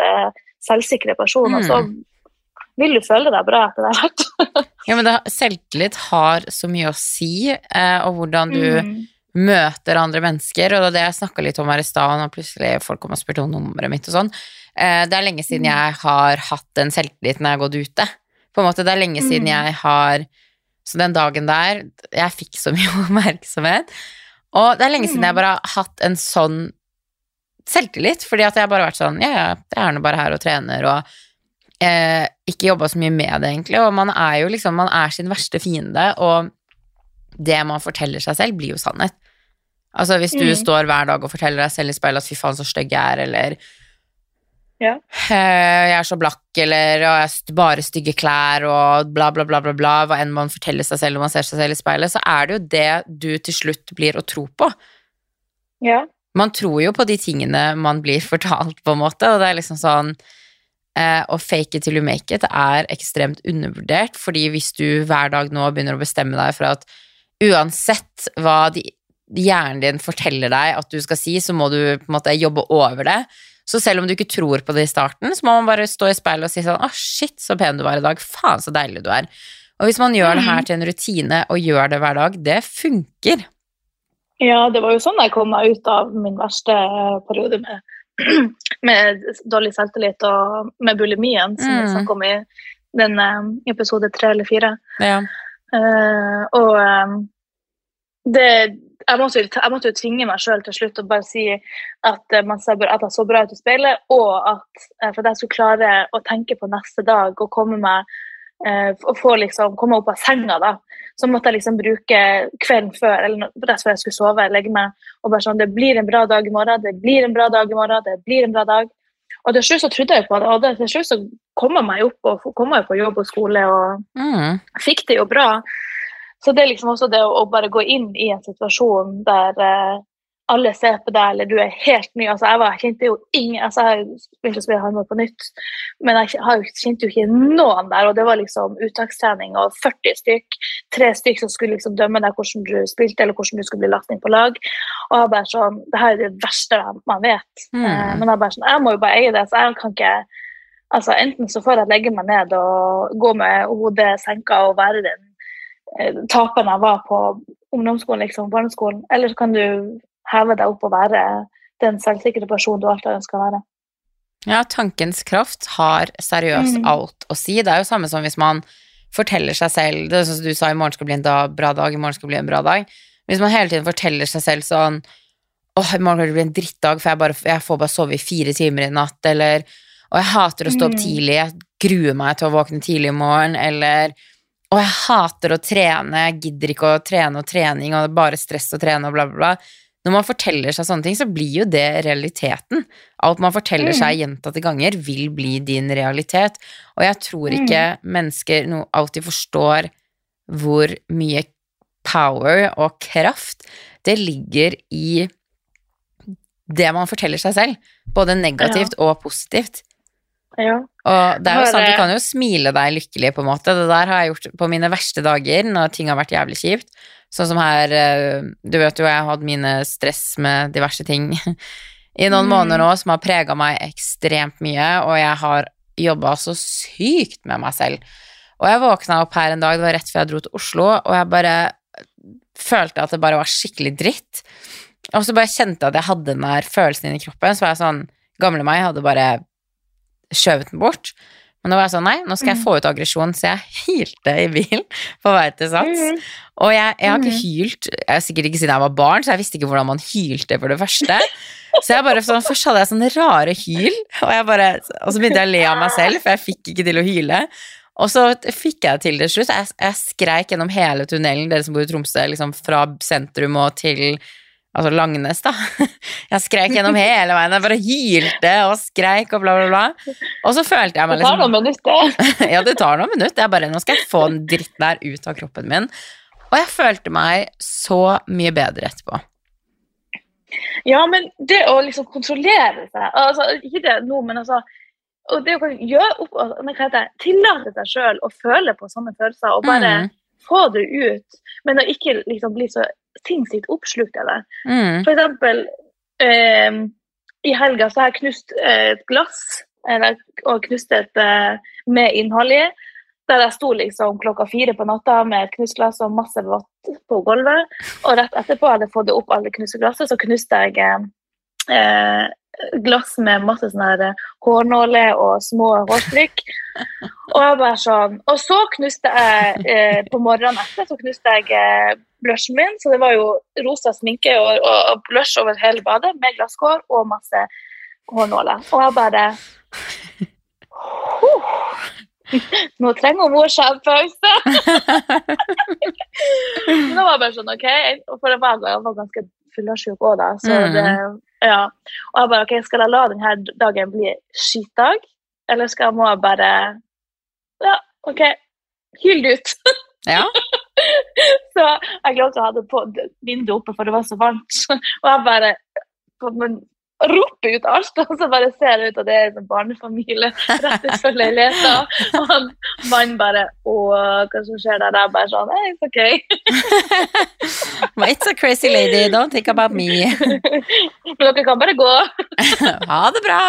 selvsikre person. Mm. og så vil du føle deg bra etter hvert. ja, men det, selvtillit har så mye å si, eh, og hvordan du Mm. Møter andre mennesker. Og det var det jeg snakka litt om her i stad, og plutselig folk kom og spurte om nummeret mitt og sånn. Eh, det er lenge siden Mm. jeg har hatt den selvtilliten jeg har gått ute. På en måte, Det er lenge siden Mm. jeg har Så den dagen der Jeg fikk så mye oppmerksomhet. Og det er lenge siden jeg Mm. bare har hatt en sånn selvtillit, fordi at jeg bare har vært sånn Ja, ja, jeg er nå bare her og trener og eh, ikke jobba så mye med det, egentlig. Og man er jo liksom Man er sin verste fiende, og det man forteller seg selv, blir jo sannhet. Altså hvis du Mm. står hver dag og forteller deg selv i speilet at fy faen, så stygg jeg er, eller Ja. eh, jeg er så blakk, eller «Å, jeg har bare stygge klær, og bla, bla, bla, bla, bla, hva enn man forteller seg selv når man ser seg selv i speilet, så er det jo det du til slutt blir å tro på. Ja. Man tror jo på de tingene man blir fortalt, på en måte, og det er liksom sånn eh, Å fake it till you make it er ekstremt undervurdert, fordi hvis du hver dag nå begynner å bestemme deg for at uansett hva de, hjernen din forteller deg at du skal si, så må du på en måte jobbe over det. Så selv om du ikke tror på det i starten, så må man bare stå i speilet og si sånn Å, shit, så pen du var i dag. Faen, så deilig du er. Og hvis man gjør det her til en rutine og gjør det hver dag, det funker. Ja, det var jo sånn jeg kom meg ut av min verste eh, periode med, med dårlig selvtillit og med bulimien, som vi Mm. snakket om i den eh, episode tre eller fire. Ja. Uh, og eh, det jeg måtte, jeg måtte jo tvinge meg sjøl til slutt å bare si at, eh, man ser, at jeg så bra ut i speilet, og at eh, for at jeg skulle klare å tenke på neste dag og komme meg eh, og få liksom, komme opp av senga, da, så måtte jeg liksom bruke kvelden før eller rett før jeg skulle sove, legge meg og bare sånn Det blir en bra dag i morgen, det blir en bra dag i morgen, det blir en bra dag. Og til slutt så trodde jeg på det, og det, til slutt så kom jeg meg opp og kom meg på jobb og skole og Mm. fikk det jo bra. Så det er liksom også det å, å bare gå inn i en situasjon der eh, alle ser på deg, eller du er helt ny. Altså, jeg, var, jeg kjente jo ingen altså, Jeg begynte å spille håndball på nytt, men jeg har jo- kjente jo ikke noen der. Og det var liksom uttakstrening og 40 stykk, tre stykk som skulle liksom dømme deg hvordan du spilte, eller hvordan du skulle bli lagt inn på lag. Og jeg bare sånn Det her er det verste man vet. Mm. Eh, men jeg bare sånn Jeg må jo bare eie det, så jeg kan ikke Altså, enten så får jeg legge meg ned og gå med hodet senka og være den eh, taperen jeg var på ungdomsskolen, liksom, barneskolen, eller så kan du heve deg opp og være den selvsikre personen du alltid ønsker å være. Ja, tankens kraft har seriøst Mm. alt å si. Det er jo samme som hvis man forteller seg selv Det er sånn som du sa, i morgen skal bli en da, bra dag, i morgen skal bli en bra dag. Hvis man hele tiden forteller seg selv sånn åh, i morgen skal det bli en drittdag, for jeg, bare, jeg får bare sove i fire timer i natt, eller og jeg hater å stå opp Mm. tidlig, jeg gruer meg til å våkne tidlig i morgen, eller og jeg hater å trene, jeg gidder ikke å trene og trening, og det er bare stress å trene og bla, bla, bla. Når man forteller seg sånne ting, så blir jo det realiteten. Alt man forteller Mm. seg gjentatte ganger, vil bli din realitet. Og jeg tror ikke mennesker no, alltid forstår hvor mye power og kraft det ligger i det man forteller seg selv. Både negativt og positivt. Ja. Og det er jo sant, du kan jo smile deg lykkelig, på en måte. Det der har jeg gjort på mine verste dager, når ting har vært jævlig kjipt. Sånn som her eh, Du vet jo, jeg har hatt mine stress med diverse ting i noen Mm. måneder nå som har prega meg ekstremt mye, og jeg har jobba så sykt med meg selv. Og jeg våkna opp her en dag, det var rett før jeg dro til Oslo, og jeg bare følte at det bare var skikkelig dritt. Og så bare kjente jeg at jeg hadde den der følelsen inni kroppen, så var jeg sånn Gamle meg hadde bare skjøvet den bort. Men nå var jeg sånn, nei, nå skal jeg Mhm. få ut aggresjon, så jeg hylte i bilen på vei til Sats. Mhm. Og jeg, jeg har ikke Mhm. hylt jeg er sikkert ikke siden jeg var barn, så jeg visste ikke hvordan man hylte for det første. Så jeg bare sånn, Først hadde jeg sånne rare hyl, og, bare, og så begynte jeg å le av meg selv, for jeg fikk ikke til å hyle. Og så fikk jeg til det slutt. Jeg, jeg skreik gjennom hele tunnelen, dere som bor i Tromsø, liksom fra sentrum og til Altså Langnes, da. Jeg skrek gjennom hele veien. Jeg bare hylte og skreik og bla, bla, bla. Og så følte jeg meg liksom Det tar liksom noen minutter. ja, det tar noen minutter. Jeg bare, nå skal jeg få den dritten der ut av kroppen min. Og jeg følte meg så mye bedre etterpå. Ja, men det å liksom kontrollere seg altså, Ikke det nå, men altså og det å gjøre opp, altså, Tillate seg sjøl å føle på sånne følelser og bare Mm. få det ut, men å ikke liksom bli så sinnssykt oppslukt av det. Mm. For eksempel eh, i helga så har jeg knust eh, et glass, eller, og knust et eh, med innhold i, der jeg sto liksom klokka fire på natta med et knust glass og masse vått på gulvet. Og rett etterpå hadde jeg fått opp alle knuste glasset, så knuste jeg eh, glass med masse sånne her hårnåler og små hårstrykk. Og jeg bare sånn Og så knuste jeg eh, på morgenen etter så knuste jeg eh, blushen min, så det var jo rosa sminke og, og, og blush over hele badet med glasskår og masse hårnåler. Og jeg bare oh, Nå trenger mor seg en pause. Men da var jeg bare sånn, OK. For det var, jeg var ganske fyllesyk òg da. Så Mm. det, ja. Og jeg bare OK, skal jeg la denne dagen bli skitdag, eller skal jeg må jeg bare Ja, OK. Hyl det ut. Ja. Så jeg glemte å ha det på vinduet oppe, for det var så varmt. Og jeg bare men, roper ut alt, og så bare ser det ut at det er en barnefamilie rett utenfor leiligheten. Og han mannen bare Å, hva som skjer der? Jeg bare sånn Hey, it's OK. well, It's a crazy lady, don't think about me. Men dere kan bare gå. Ha det bra.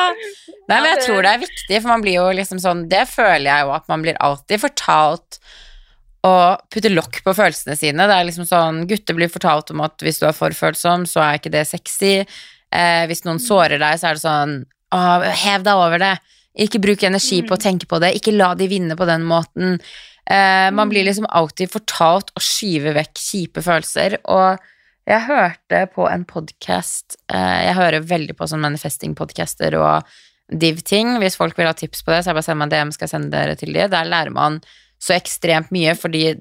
Nei, men jeg tror det er viktig, for man blir jo liksom sånn Det føler jeg jo at man blir alltid fortalt å putte lokk på følelsene sine. Det er liksom sånn Gutter blir fortalt om at hvis du er for følsom, så er ikke det sexy. Eh, hvis noen sårer deg, så er det sånn Å, hev deg over det. Ikke bruk energi på å tenke på det. Ikke la de vinne på den måten. Eh, man blir liksom alltid fortalt å skyve vekk kjipe følelser. Og jeg hørte på en podkast eh, Jeg hører veldig på sånn manifesting-podcaster og div-ting. Hvis folk vil ha tips på det, så jeg bare sender meg en DM, skal jeg sende dere til de. Der lærer man så ekstremt mye, fordi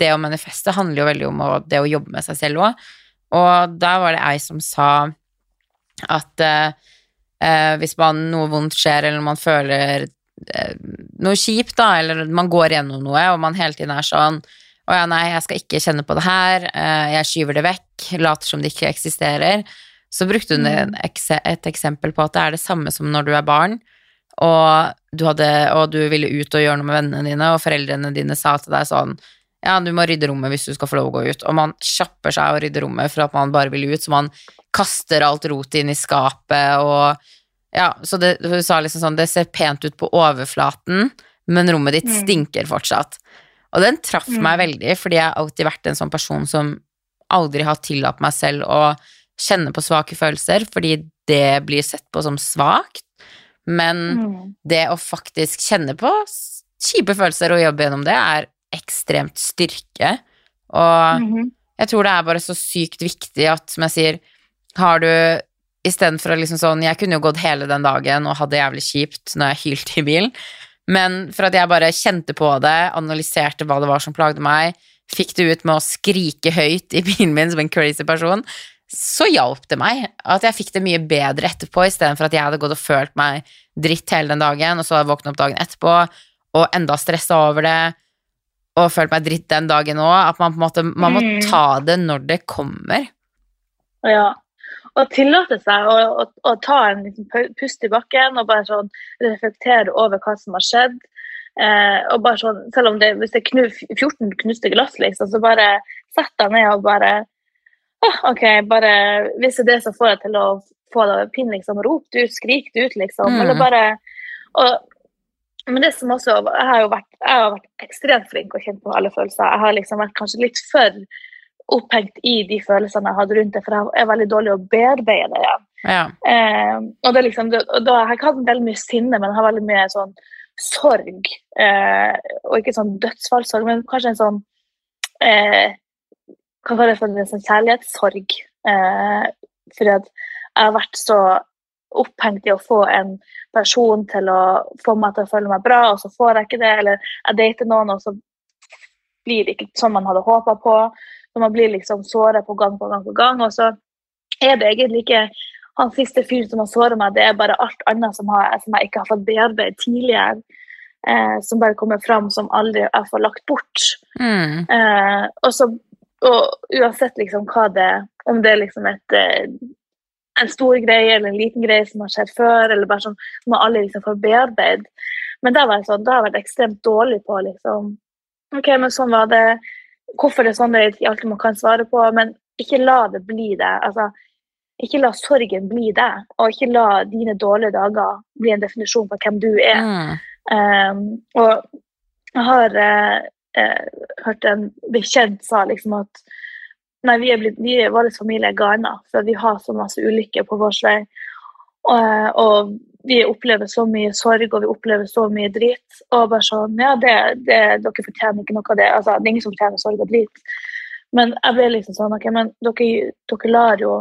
det å manifeste handler jo veldig om å, det å jobbe med seg selv òg. Og da var det ei som sa at eh, eh, hvis man, noe vondt skjer, eller man føler eh, noe kjipt, da, eller man går gjennom noe, og man hele tiden er sånn å ja, nei, jeg skal ikke kjenne på det her, eh, jeg skyver det vekk, later som det ikke eksisterer. Så brukte hun et eksempel på at det er det samme som når du er barn, og du, hadde, og du ville ut og gjøre noe med vennene dine, og foreldrene dine sa til deg sånn ja, du må rydde rommet hvis du skal få lov å gå ut. Og man kjapper seg å rydde rommet for at man bare vil ut, så man kaster alt rotet inn i skapet og Ja, så det, hun sa liksom sånn Det ser pent ut på overflaten, men rommet ditt Mm. stinker fortsatt. Og den traff Mm. meg veldig, fordi jeg har alltid vært en sånn person som aldri har tillatt meg selv å kjenne på svake følelser, fordi det blir sett på som svakt. Men Mm. det å faktisk kjenne på kjipe følelser og jobbe gjennom det, er ekstremt styrke. Og Mhm. jeg tror det er bare så sykt viktig at, som jeg sier, har du Istedenfor å liksom sånn Jeg kunne jo gått hele den dagen og hadde det jævlig kjipt når jeg hylte i bilen, men for at jeg bare kjente på det, analyserte hva det var som plagde meg, fikk det ut med å skrike høyt i bilen min som en crazy person, så hjalp det meg. At jeg fikk det mye bedre etterpå, istedenfor at jeg hadde gått og følt meg dritt hele den dagen, og så våkna opp dagen etterpå og enda stressa over det, og følt meg dritt den dagen òg. At man på en måte Man må Mm. ta det når det kommer. Ja. Og tillate seg å, å, å ta en liten pust i bakken og bare sånn reflektere over hva som har skjedd. Eh, og bare sånn, Selv om det, hvis det er knu, 14 knuste glass, liksom, så bare sett deg ned og bare «Åh, OK, bare Hvis det er det som får deg til å få deg pinn, liksom, rop det ut, skrik det ut, liksom. Mm. Eller bare og, Men det som også Jeg har jo vært, jeg har vært ekstremt flink og kjent på alle følelser. Jeg har liksom vært kanskje litt for opphengt i de følelsene jeg hadde rundt det, for jeg er veldig dårlig å bearbeide det Ja. Ja. Eh, og det liksom, det, og da, jeg har ikke hatt veldig mye sinne, men jeg har veldig mye sånn sorg. Eh, og ikke sånn dødsfallssorg, men kanskje en sånn eh, Hva kalle det? En sånn kjærlighetssorg. Eh, fordi at jeg har vært så opphengt i å få en person til å få meg til å føle meg bra, og så får jeg ikke det. Eller jeg dater noen, og så blir det ikke som man hadde håpa på. Så man blir liksom såra på gang på gang på gang. Og så er det egentlig ikke han siste fyren som har såra meg, det er bare alt annet som, har, som jeg ikke har fått bearbeidet tidligere. Eh, som bare kommer fram, som aldri jeg får lagt bort. Mm. Eh, og, så, og uansett liksom hva det Om det er liksom et, eh, en stor greie eller en liten greie som har skjedd før, eller bare sånn som alle liksom får bearbeidet. Men da var jeg sånn, da har jeg vært ekstremt dårlig på liksom OK, men sånn var det. Hvorfor det er sånn det er ikke alltid man kan svare på, men ikke la det bli det. Altså, ikke la sorgen bli det, og ikke la dine dårlige dager bli en definisjon på hvem du er. Mm. Um, og jeg har eh, eh, hørt en bekjent sa liksom at nei, vi er blitt, vi vår familie er gana, for vi har så masse ulykker på vår vei. Og, og vi opplever så mye sorg og vi opplever så mye drit. Og bare sånn Ja, det, det, dere fortjener ikke noe av det. Altså, det er ingen som fortjener sorg og drit. Men jeg ble liksom sånn OK, men dere, dere lar jo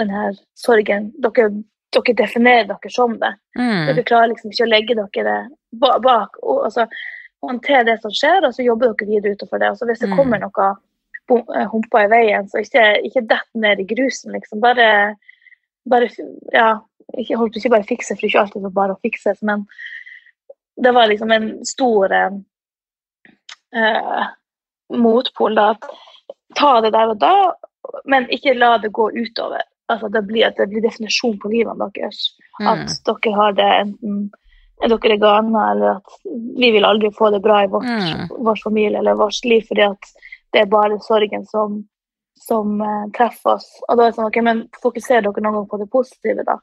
den her sorgen Dere, dere definerer dere som det. Mm. Dere klarer liksom ikke å legge dere ba- bak. Og, altså, håndtere det som skjer, og så jobber dere videre utover det. Altså, hvis det Mm. kommer noe eh, humper i veien, så ikke, ikke dett ned i grusen, liksom. Bare, bare ja, ikke, holdt ikke bare fikse, for det er ikke alltid så bare å fikses, men det var liksom en stor eh, eh, motpol. da, at Ta det der og da, men ikke la det gå utover. Altså, det blir, det blir definisjon på livet deres. At Mm. dere har det enten er dere gane, eller at vi vil aldri få det bra i vårt, Mm. vår familie eller vårt liv, fordi at det er bare sorgen som, som uh, treffer oss. Og da er det sånn, ok, men fokuserer dere noen gang på det positive, da?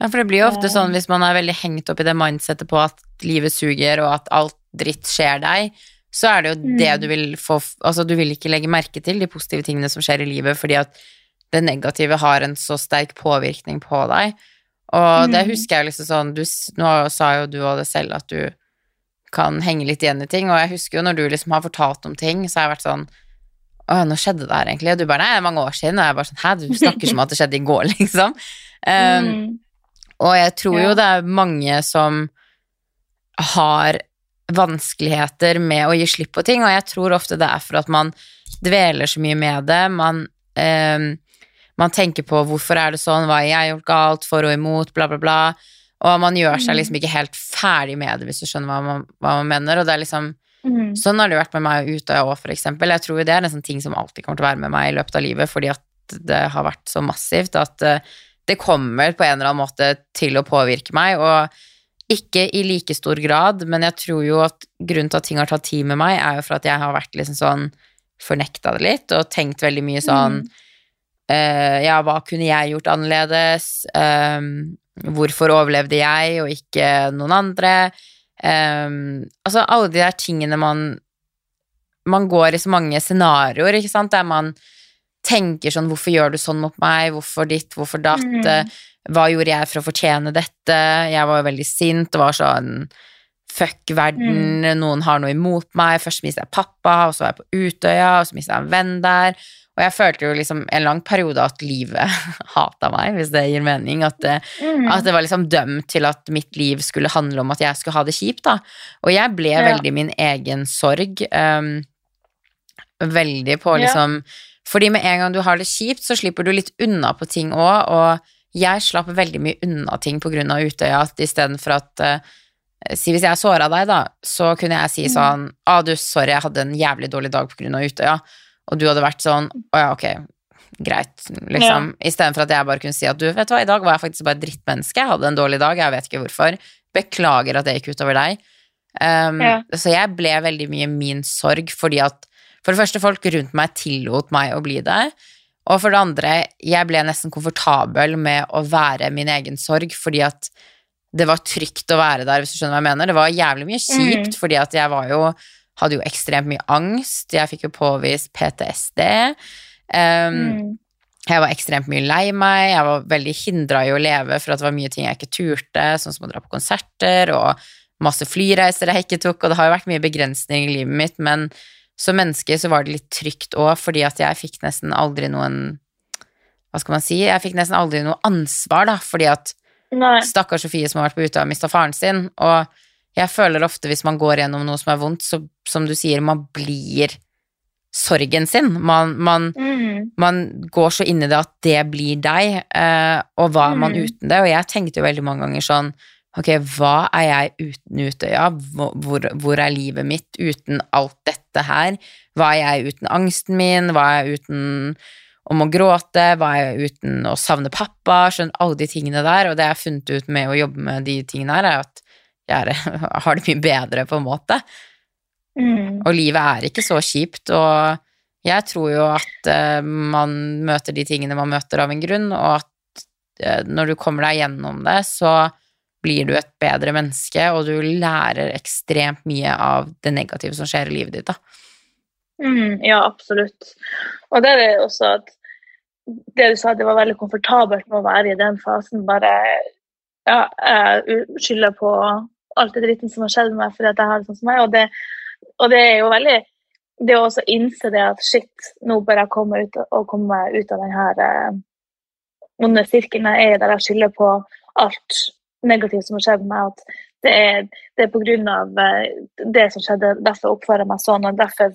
Ja, for det blir jo ofte Eh. sånn hvis man er veldig hengt opp i det mindsettet på at livet suger, og at alt dritt skjer deg, så er det jo Mm. det du vil få Altså, du vil ikke legge merke til de positive tingene som skjer i livet, fordi at det negative har en så sterk påvirkning på deg. Og det Mm. husker jeg liksom sånn du, Nå sa jo du og det selv, at du kan henge litt igjen i ting, og jeg husker jo når du liksom har fortalt om ting, så har jeg vært sånn Å nå skjedde det her egentlig? Og du bare Nei, det er mange år siden. Og jeg bare sånn Hæ, du snakker som at det skjedde i går, liksom. Um, Mm. og jeg tror jo det er mange som har vanskeligheter med å gi slipp på ting, og jeg tror ofte det er for at man dveler så mye med det. Man, ehm, man tenker på hvorfor er det sånn, hva har jeg gjort galt, for og imot, bla, bla, bla. Og man gjør seg Mm. liksom ikke helt ferdig med det, hvis du skjønner hva man, hva man mener. Og det er liksom Mm. Sånn har det vært med meg og Utøya òg, for eksempel. Jeg tror jo det er en sånn ting som alltid kommer til å være med meg i løpet av livet, fordi at det har vært så massivt at eh, det kommer på en eller annen måte til å påvirke meg, og ikke i like stor grad, men jeg tror jo at grunnen til at ting har tatt tid med meg, er jo for at jeg har vært liksom sånn fornekta det litt, og tenkt veldig mye sånn Mm. Eh, Ja, hva kunne jeg gjort annerledes? Um, hvorfor overlevde jeg og ikke noen andre? Um, altså alle de der tingene man Man går i så mange scenarioer, ikke sant, der man tenker sånn Hvorfor gjør du sånn mot meg? Hvorfor ditt? Hvorfor datt? Mm. Hva gjorde jeg for å fortjene dette? Jeg var jo veldig sint og var sånn fuck verden, noen har noe imot meg. Først mistet jeg pappa, og så var jeg på Utøya, og så mistet jeg en venn der. Og jeg følte jo liksom en lang periode at livet hata meg, hvis det gir mening. At det, Mm. at det var liksom dømt til at mitt liv skulle handle om at jeg skulle ha det kjipt, da. Og jeg ble Ja. veldig min egen sorg. Um, veldig på Ja. liksom Fordi med en gang du har det kjipt, så slipper du litt unna på ting òg, og jeg slapp veldig mye unna ting på grunn av Utøya, at istedenfor at uh, Si hvis jeg såra deg, da, så kunne jeg si Mm. sånn Å, du, sorry, jeg hadde en jævlig dårlig dag på grunn av Utøya. Og du hadde vært sånn Å ja, ok, greit, liksom. Istedenfor at jeg bare kunne si at du, vet du hva, i dag var jeg faktisk bare et drittmenneske, jeg hadde en dårlig dag, jeg vet ikke hvorfor. Beklager at det gikk utover deg. Um, Ja. Så jeg ble veldig mye min sorg fordi at For det første, folk rundt meg tillot meg å bli det. Og for det andre, jeg ble nesten komfortabel med å være min egen sorg fordi at det var trygt å være der, hvis du skjønner hva jeg mener. Det var jævlig mye kjipt, Mm. fordi at jeg var jo hadde jo ekstremt mye angst. Jeg fikk jo påvist PTSD. Um, Mm. Jeg var ekstremt mye lei meg. Jeg var veldig hindra i å leve for at det var mye ting jeg ikke turte, sånn som å dra på konserter og masse flyreiser jeg ikke tok, og det har jo vært mye begrensninger i livet mitt, men som menneske så var det litt trygt òg, fordi at jeg fikk nesten aldri noen Hva skal man si? Jeg fikk nesten aldri noe ansvar, da, fordi at Nei. Stakkars Sofie som har vært på Utøya og mista faren sin. Og jeg føler ofte hvis man går gjennom noe som er vondt, så som du sier, man blir sorgen sin. Man, man, Mm. man går så inn i det at det blir deg, eh, og hva er man Mm. uten det? Og jeg tenkte jo veldig mange ganger sånn Ok, hva er jeg uten Utøya? Hvor, hvor, hvor er livet mitt uten alt dette her? Hva er jeg uten angsten min? Hva er jeg uten om å gråte? Hva er jeg uten å savne pappa? Skjønner alle de tingene der. Og det jeg har funnet ut med å jobbe med de tingene her, er at jeg har det mye bedre, på en måte. Mm. Og livet er ikke så kjipt, og jeg tror jo at eh, man møter de tingene man møter av en grunn, og at eh, når du kommer deg gjennom det, så blir du et bedre menneske, og du lærer ekstremt mye av det negative som skjer i livet ditt, da. Mm, ja, absolutt. Og det er også at det du sa, det var veldig komfortabelt med å være i den fasen. Bare ja, jeg skylder på alt det dritten som har skjedd med meg fordi jeg har det sånn som meg. Og det, og det er jo veldig Det å også innse det at shit, nå bør jeg komme ut og komme meg ut av den her eh, onde sirkelen jeg er der jeg skylder på alt negativt som har skjedd med meg. At det er, det er av eh, det som skjedde, derfor oppfører jeg meg sånn, og derfor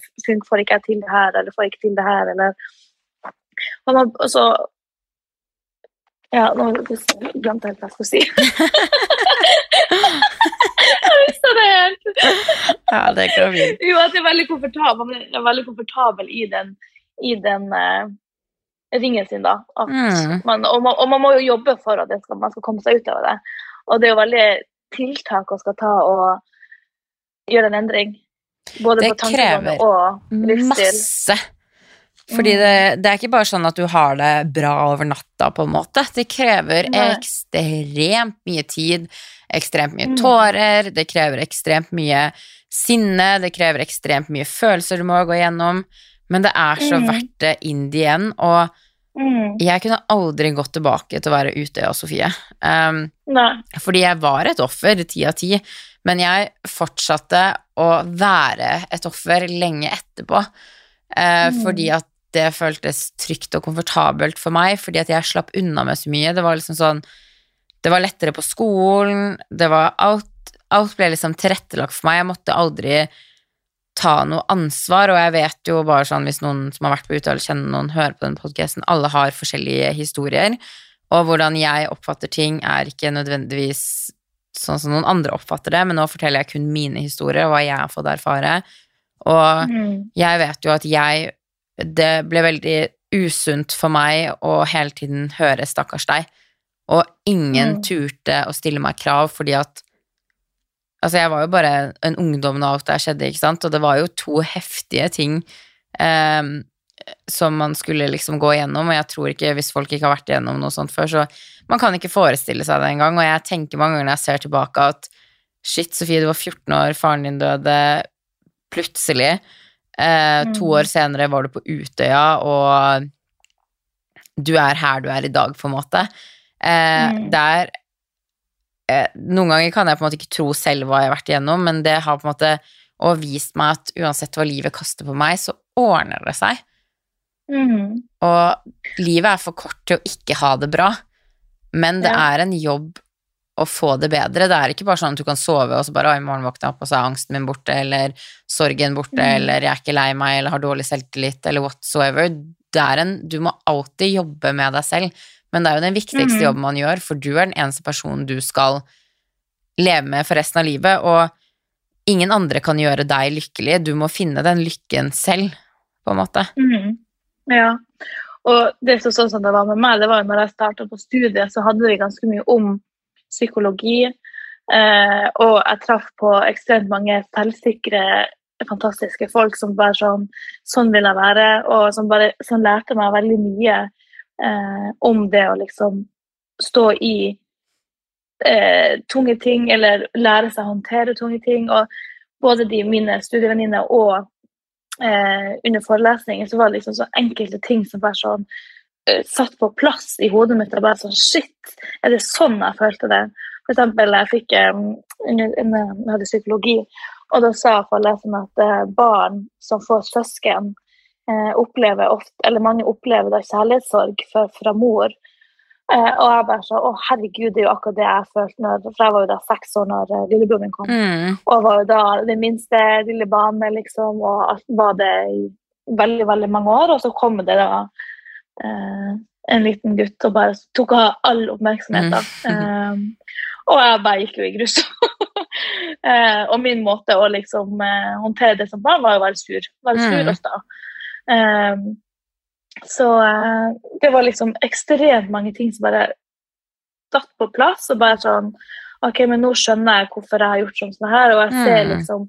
får ikke jeg til det her, eller får ikke til det her, eller Og, man, og så Ja, nå glemte jeg helt hva jeg skulle si. visste det er Ja, det går fint. Jo, at jeg er veldig komfortabel, man er veldig komfortabel i den, i den uh, ringen sin, da. Mm. man, og, man, og man må jo jobbe for at det skal, man skal komme seg ut av det. Og det er jo veldig tiltak å skal ta og gjøre en endring. Både Det på krever og livsstil. Masse. Fordi Mm. det, det er ikke bare sånn at du har det bra over natta, på en måte. Det krever ekstremt mye tid, ekstremt mye Mm. tårer, det krever ekstremt mye sinne, det krever ekstremt mye følelser du må gå gjennom. Men det er så Mm. verdt det in the end, og Mm. jeg kunne aldri gått tilbake til å være Utøya Sofie. Um, fordi jeg var et offer, ti av ti, men jeg fortsatte å være et offer lenge etterpå. Uh, Mm. Fordi at det føltes trygt og komfortabelt for meg, fordi at jeg slapp unna med så mye. Det var liksom sånn Det var lettere på skolen, det var alt Alt ble liksom tilrettelagt for meg. Jeg måtte aldri ta noe ansvar, og jeg vet jo bare sånn hvis noen som har vært på eller kjenner noen, hører på den podkasten, alle har forskjellige historier. Og hvordan jeg oppfatter ting, er ikke nødvendigvis sånn som noen andre oppfatter det, men nå forteller jeg kun mine historier og hva jeg har fått erfare. Og Mm. jeg vet jo at jeg Det ble veldig usunt for meg å hele tiden høre 'stakkars deg', og ingen Mm. turte å stille meg krav fordi at Altså, jeg var jo bare en ungdom da alt det skjedde, ikke sant, og det var jo to heftige ting ehm, som man skulle liksom gå igjennom, og jeg tror ikke, hvis folk ikke har vært igjennom noe sånt før, så man kan ikke forestille seg det engang, og jeg tenker mange ganger når jeg ser tilbake at shit, Sofie, du var 14 år, faren din døde plutselig. Eh, to Mm. år senere var du på Utøya, og du er her du er i dag, på en måte. Eh, Mm. Det er eh, Noen ganger kan jeg på en måte ikke tro selv hva jeg har vært igjennom, men det har på en måte og vist meg at uansett hva livet kaster på meg, så ordner det seg. Mm. Og livet er for kort til å ikke ha det bra, men det Ja. er en jobb å få det bedre. Det er ikke bare sånn at du kan sove og så bare «Å, i morgen våkner jeg opp, og så er angsten min borte, eller sorgen borte, Mm. eller jeg er ikke lei meg, eller har dårlig selvtillit, eller whatsoever. Det er en, du må alltid jobbe med deg selv, men det er jo den viktigste Mhm. jobben man gjør, for du er den eneste personen du skal leve med for resten av livet, og ingen andre kan gjøre deg lykkelig. Du må finne den lykken selv, på en måte. Mm. Ja. Og det som sånn som det var med meg, det var jo når jeg starta på studiet, så hadde vi ganske mye om psykologi. Eh, og jeg traff på ekstremt mange selvsikre, fantastiske folk som bare sånn Sånn vil jeg være. Og som bare som lærte meg veldig mye eh, om det å liksom stå i eh, tunge ting, eller lære seg å håndtere tunge ting. Og både de mine studievenninner og eh, under forelesningen så var det liksom så enkelte ting som bare sånn eh, satt på plass i hodet mitt. og bare sånn, Shit, er det sånn jeg følte det? For eksempel, jeg fikk under, jeg hadde psykologi, og da sa foreleseren at eh, barn som får søsken, eh, opplever ofte, eller mange opplever da kjærlighetssorg fra, fra mor. Eh, og jeg bare så, å herregud, det er jo akkurat det jeg følte, når, for jeg var jo da seks år når uh, lillebroren min kom. Mm. Og var jo da det minste lille barnet, liksom, og var det i veldig, veldig mange år. Og så kom det da eh, en liten gutt og bare tok av all oppmerksomheten. Eh, og jeg bare gikk jo i grus. eh, og min måte å liksom eh, håndtere det som barn, var jo å være sur. Være sur Mm. og sta. Eh, så eh, det var liksom ekstremt mange ting som bare datt på plass. og bare sånn ok, men nå skjønner jeg hvorfor jeg har gjort sånn som det her, og jeg ser Mm. liksom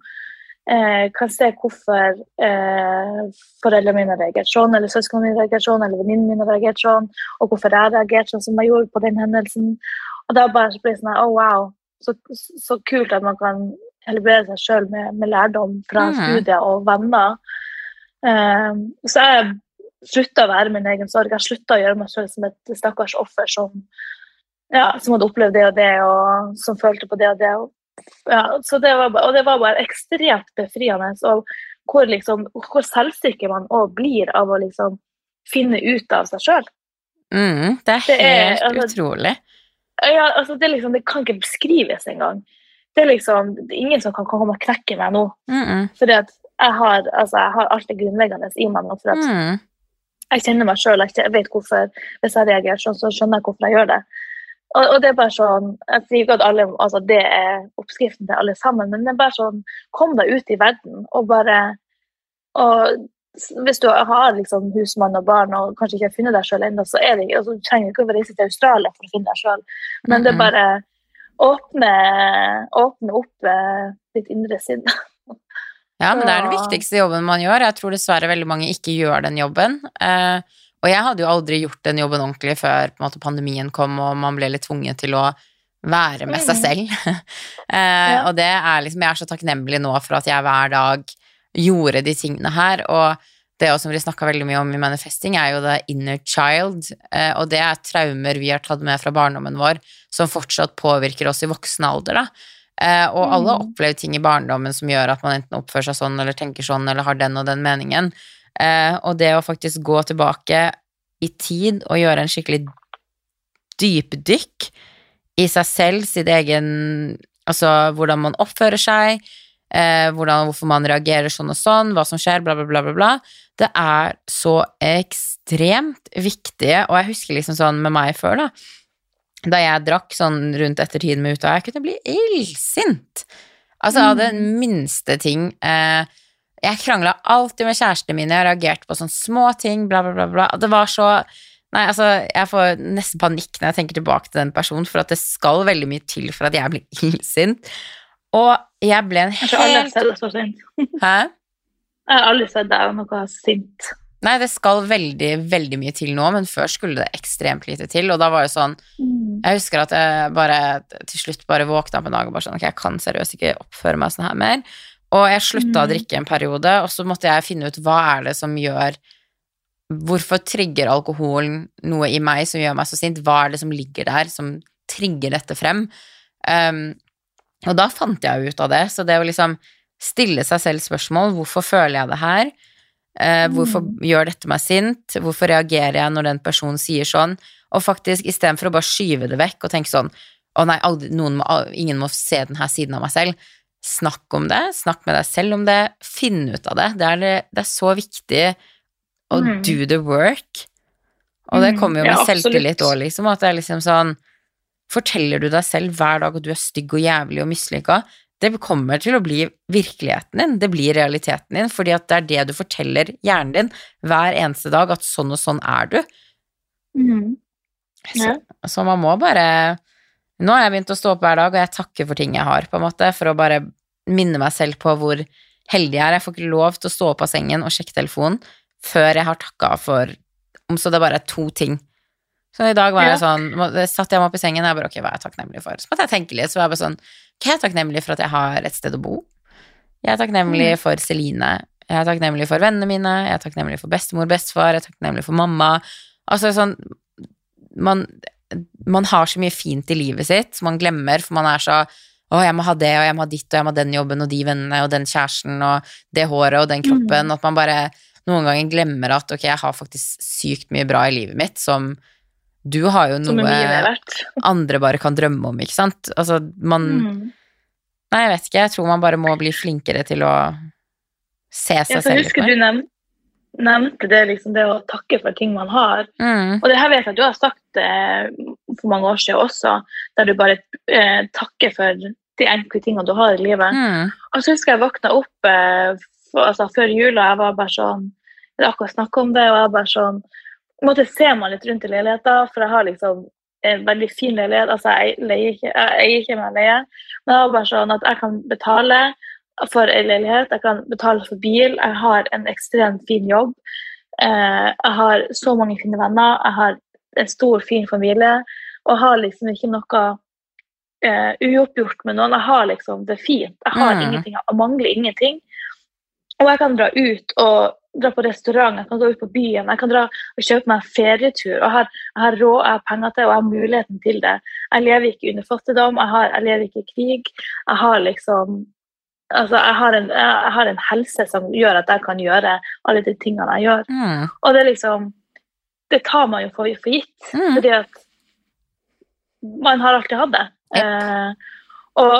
eh, kan se hvorfor eh, foreldrene mine har reagert sånn, eller søsknene mine har reagert sånn, eller venninnene mine har reagert sånn, og hvorfor jeg har reagert sånn som jeg gjorde på den hendelsen. Og da bare blir det sånn oh wow, så, så kult at man kan helbrede seg sjøl med, med lærdom fra mm. studier og venner. Eh, så jeg slutta å være min egen sorg. Jeg slutta å gjøre meg selv som et stakkars offer som, ja, som hadde opplevd det og det, og som følte på det og det. Og, ja, så det var, og det var bare ekstremt befriende. Og hvor, liksom, hvor selvsikker man òg blir av å liksom finne ut av seg sjøl. Mm. Det er Det er, helt altså, utrolig. Ja, altså, det, liksom, det kan ikke beskrives engang. Det er liksom det er ingen som kan komme og knekke meg nå. Mm -mm. Fordi at jeg har, altså, jeg har alt det grunnleggende i meg nå. For at Mm. jeg kjenner meg sjøl, jeg vet hvorfor Hvis jeg reagerer sånn, så skjønner jeg hvorfor jeg gjør det. Og, og det er bare sånn Jeg sier ikke at alle, altså, det er oppskriften til alle sammen, men det er bare sånn Kom deg ut i verden og bare og hvis du har liksom husmann og barn og kanskje ikke har funnet deg sjøl ennå, så er det ikke, altså, du trenger ikke å reise til Australia for å finne deg sjøl. Men det er bare åpne, åpne opp eh, ditt indre sinn. Ja, men det er den viktigste jobben man gjør. Jeg tror dessverre veldig mange ikke gjør den jobben. Eh, og jeg hadde jo aldri gjort den jobben ordentlig før måte, pandemien kom og man ble litt tvunget til å være med seg Mm. selv. eh, Ja. Og det er liksom, jeg er så takknemlig nå for at jeg hver dag gjorde de tingene her. Og det som vi snakka veldig mye om i Manifesting, er jo the inner child. Eh, og det er traumer vi har tatt med fra barndommen vår, som fortsatt påvirker oss i voksen alder. da. Eh, og alle har Mm. opplevd ting i barndommen som gjør at man enten oppfører seg sånn eller tenker sånn eller har den og den meningen. Eh, og det å faktisk gå tilbake i tid og gjøre en skikkelig dypdykk i seg selv, sitt egen Altså hvordan man oppfører seg, eh, hvordan, hvorfor man reagerer sånn og sånn, hva som skjer, bla, bla, bla, bla, bla. Det er så ekstremt viktige, og jeg husker liksom sånn med meg før, da da jeg drakk sånn rundt etter tiden med Uta, jeg kunne bli illsint. Altså av den minste ting. Eh, jeg krangla alltid med kjærestene mine, jeg reagerte på sånne små ting, bla, bla, bla. bla. Det var så Nei, altså, jeg får nesten panikk når jeg tenker tilbake til den personen, for at det skal veldig mye til for at jeg blir illsint. Og jeg ble en Jeg tror alle har helt sett deg så sint. Hæ? Jeg har aldri sett deg noe sint. Nei, det skal veldig, veldig mye til nå, men før skulle det ekstremt lite til, og da var det sånn Jeg husker at jeg bare til slutt bare våkna på en dag og bare sånn Ok, jeg kan seriøst ikke oppføre meg sånn her mer. Og jeg slutta å Mm. drikke en periode, og så måtte jeg finne ut hva er det som gjør Hvorfor trigger alkoholen noe i meg som gjør meg så sint? Hva er det som ligger der som trigger dette frem? Um, og da fant jeg ut av det. Så det å liksom stille seg selv spørsmål hvorfor føler jeg det her? Eh, hvorfor Mm. gjør dette meg sint? Hvorfor reagerer jeg når den personen sier sånn? Og faktisk, istedenfor å bare skyve det vekk og tenke sånn å nei, aldri, må, ingen må se denne siden av meg selv. Snakk om det, snakk med deg selv om det, finn ut av det. Det er, det, det er så viktig å Mm. do the work. Og det Mm, kommer jo ja, med selvtillit òg, liksom. At det er liksom sånn Forteller du deg selv hver dag at du er stygg og jævlig og mislykka, det kommer til å bli virkeligheten din, det blir realiteten din, fordi at det er det du forteller hjernen din hver eneste dag, at sånn og sånn er du. Mm. Så, Ja. så man må bare Nå har jeg begynt å stå opp hver dag, og jeg takker for ting jeg har, på en måte, for å bare minne meg selv på hvor heldig jeg er. Jeg får ikke lov til å stå opp av sengen og sjekke telefonen før jeg har takka for om så det bare er to ting. Så i dag var jeg sånn, satt jeg meg opp i sengen, og jeg bare ok, hva er jeg takknemlig for? Så måtte jeg tenke litt, så var jeg bare sånn, jeg er takknemlig for at jeg har et sted å bo. Jeg er takknemlig Mm. for Celine. Jeg er takknemlig for vennene mine. Jeg er takknemlig for bestemor, bestefar. Jeg er takknemlig for mamma. Altså sånn man, man har så mye fint i livet sitt som man glemmer, for man er så å, jeg må ha det, og jeg må ha ditt, og jeg må ha den jobben, og de vennene, og den kjæresten, og det håret, og den kroppen, Mm. at man bare noen ganger glemmer at ok, jeg har faktisk sykt mye bra i livet mitt som du har jo noe andre bare kan drømme om, ikke sant? Altså, man Mm. Nei, jeg vet ikke, jeg tror man bare må bli flinkere til å se seg Ja, selv litt husker mer. du nevnte, nevnte det, liksom, det å takke for ting man har. Mm. Og det her vet jeg at du har sagt eh, for mange år siden også, der du bare eh, takker for de enkle tingene du har i livet. Mm. Og så husker jeg våkna opp eh, for, altså, før jula, jeg var bare sånn Jeg hadde akkurat snakka om det, og jeg var bare sånn måte ser man litt rundt i leiligheten, for jeg har liksom en veldig fin leilighet. Altså, jeg leier ikke, jeg eier ikke med leie, men det var bare sånn at jeg kan betale for en leilighet, jeg kan betale for bil, jeg har en ekstremt fin jobb. Eh, jeg har så mange fine venner, jeg har en stor, fin familie, og har liksom ikke noe eh, uoppgjort med noen. Jeg har liksom det fint. Jeg har Mm. ingenting, jeg mangler ingenting. Og jeg kan dra ut og dra på restaurant, jeg kan gå ut på byen, jeg kan dra og kjøpe meg en ferietur. og Jeg har, jeg har råd, jeg har penger til og jeg har muligheten til det. Jeg lever ikke under fattigdom, jeg, har, jeg lever ikke i krig. Jeg har liksom Altså, jeg har, en, jeg har en helse som gjør at jeg kan gjøre alle de tingene jeg gjør. Mm. Og det er liksom Det tar man jo for, for gitt. Mm. Fordi at man har alltid hatt det. Eh, og,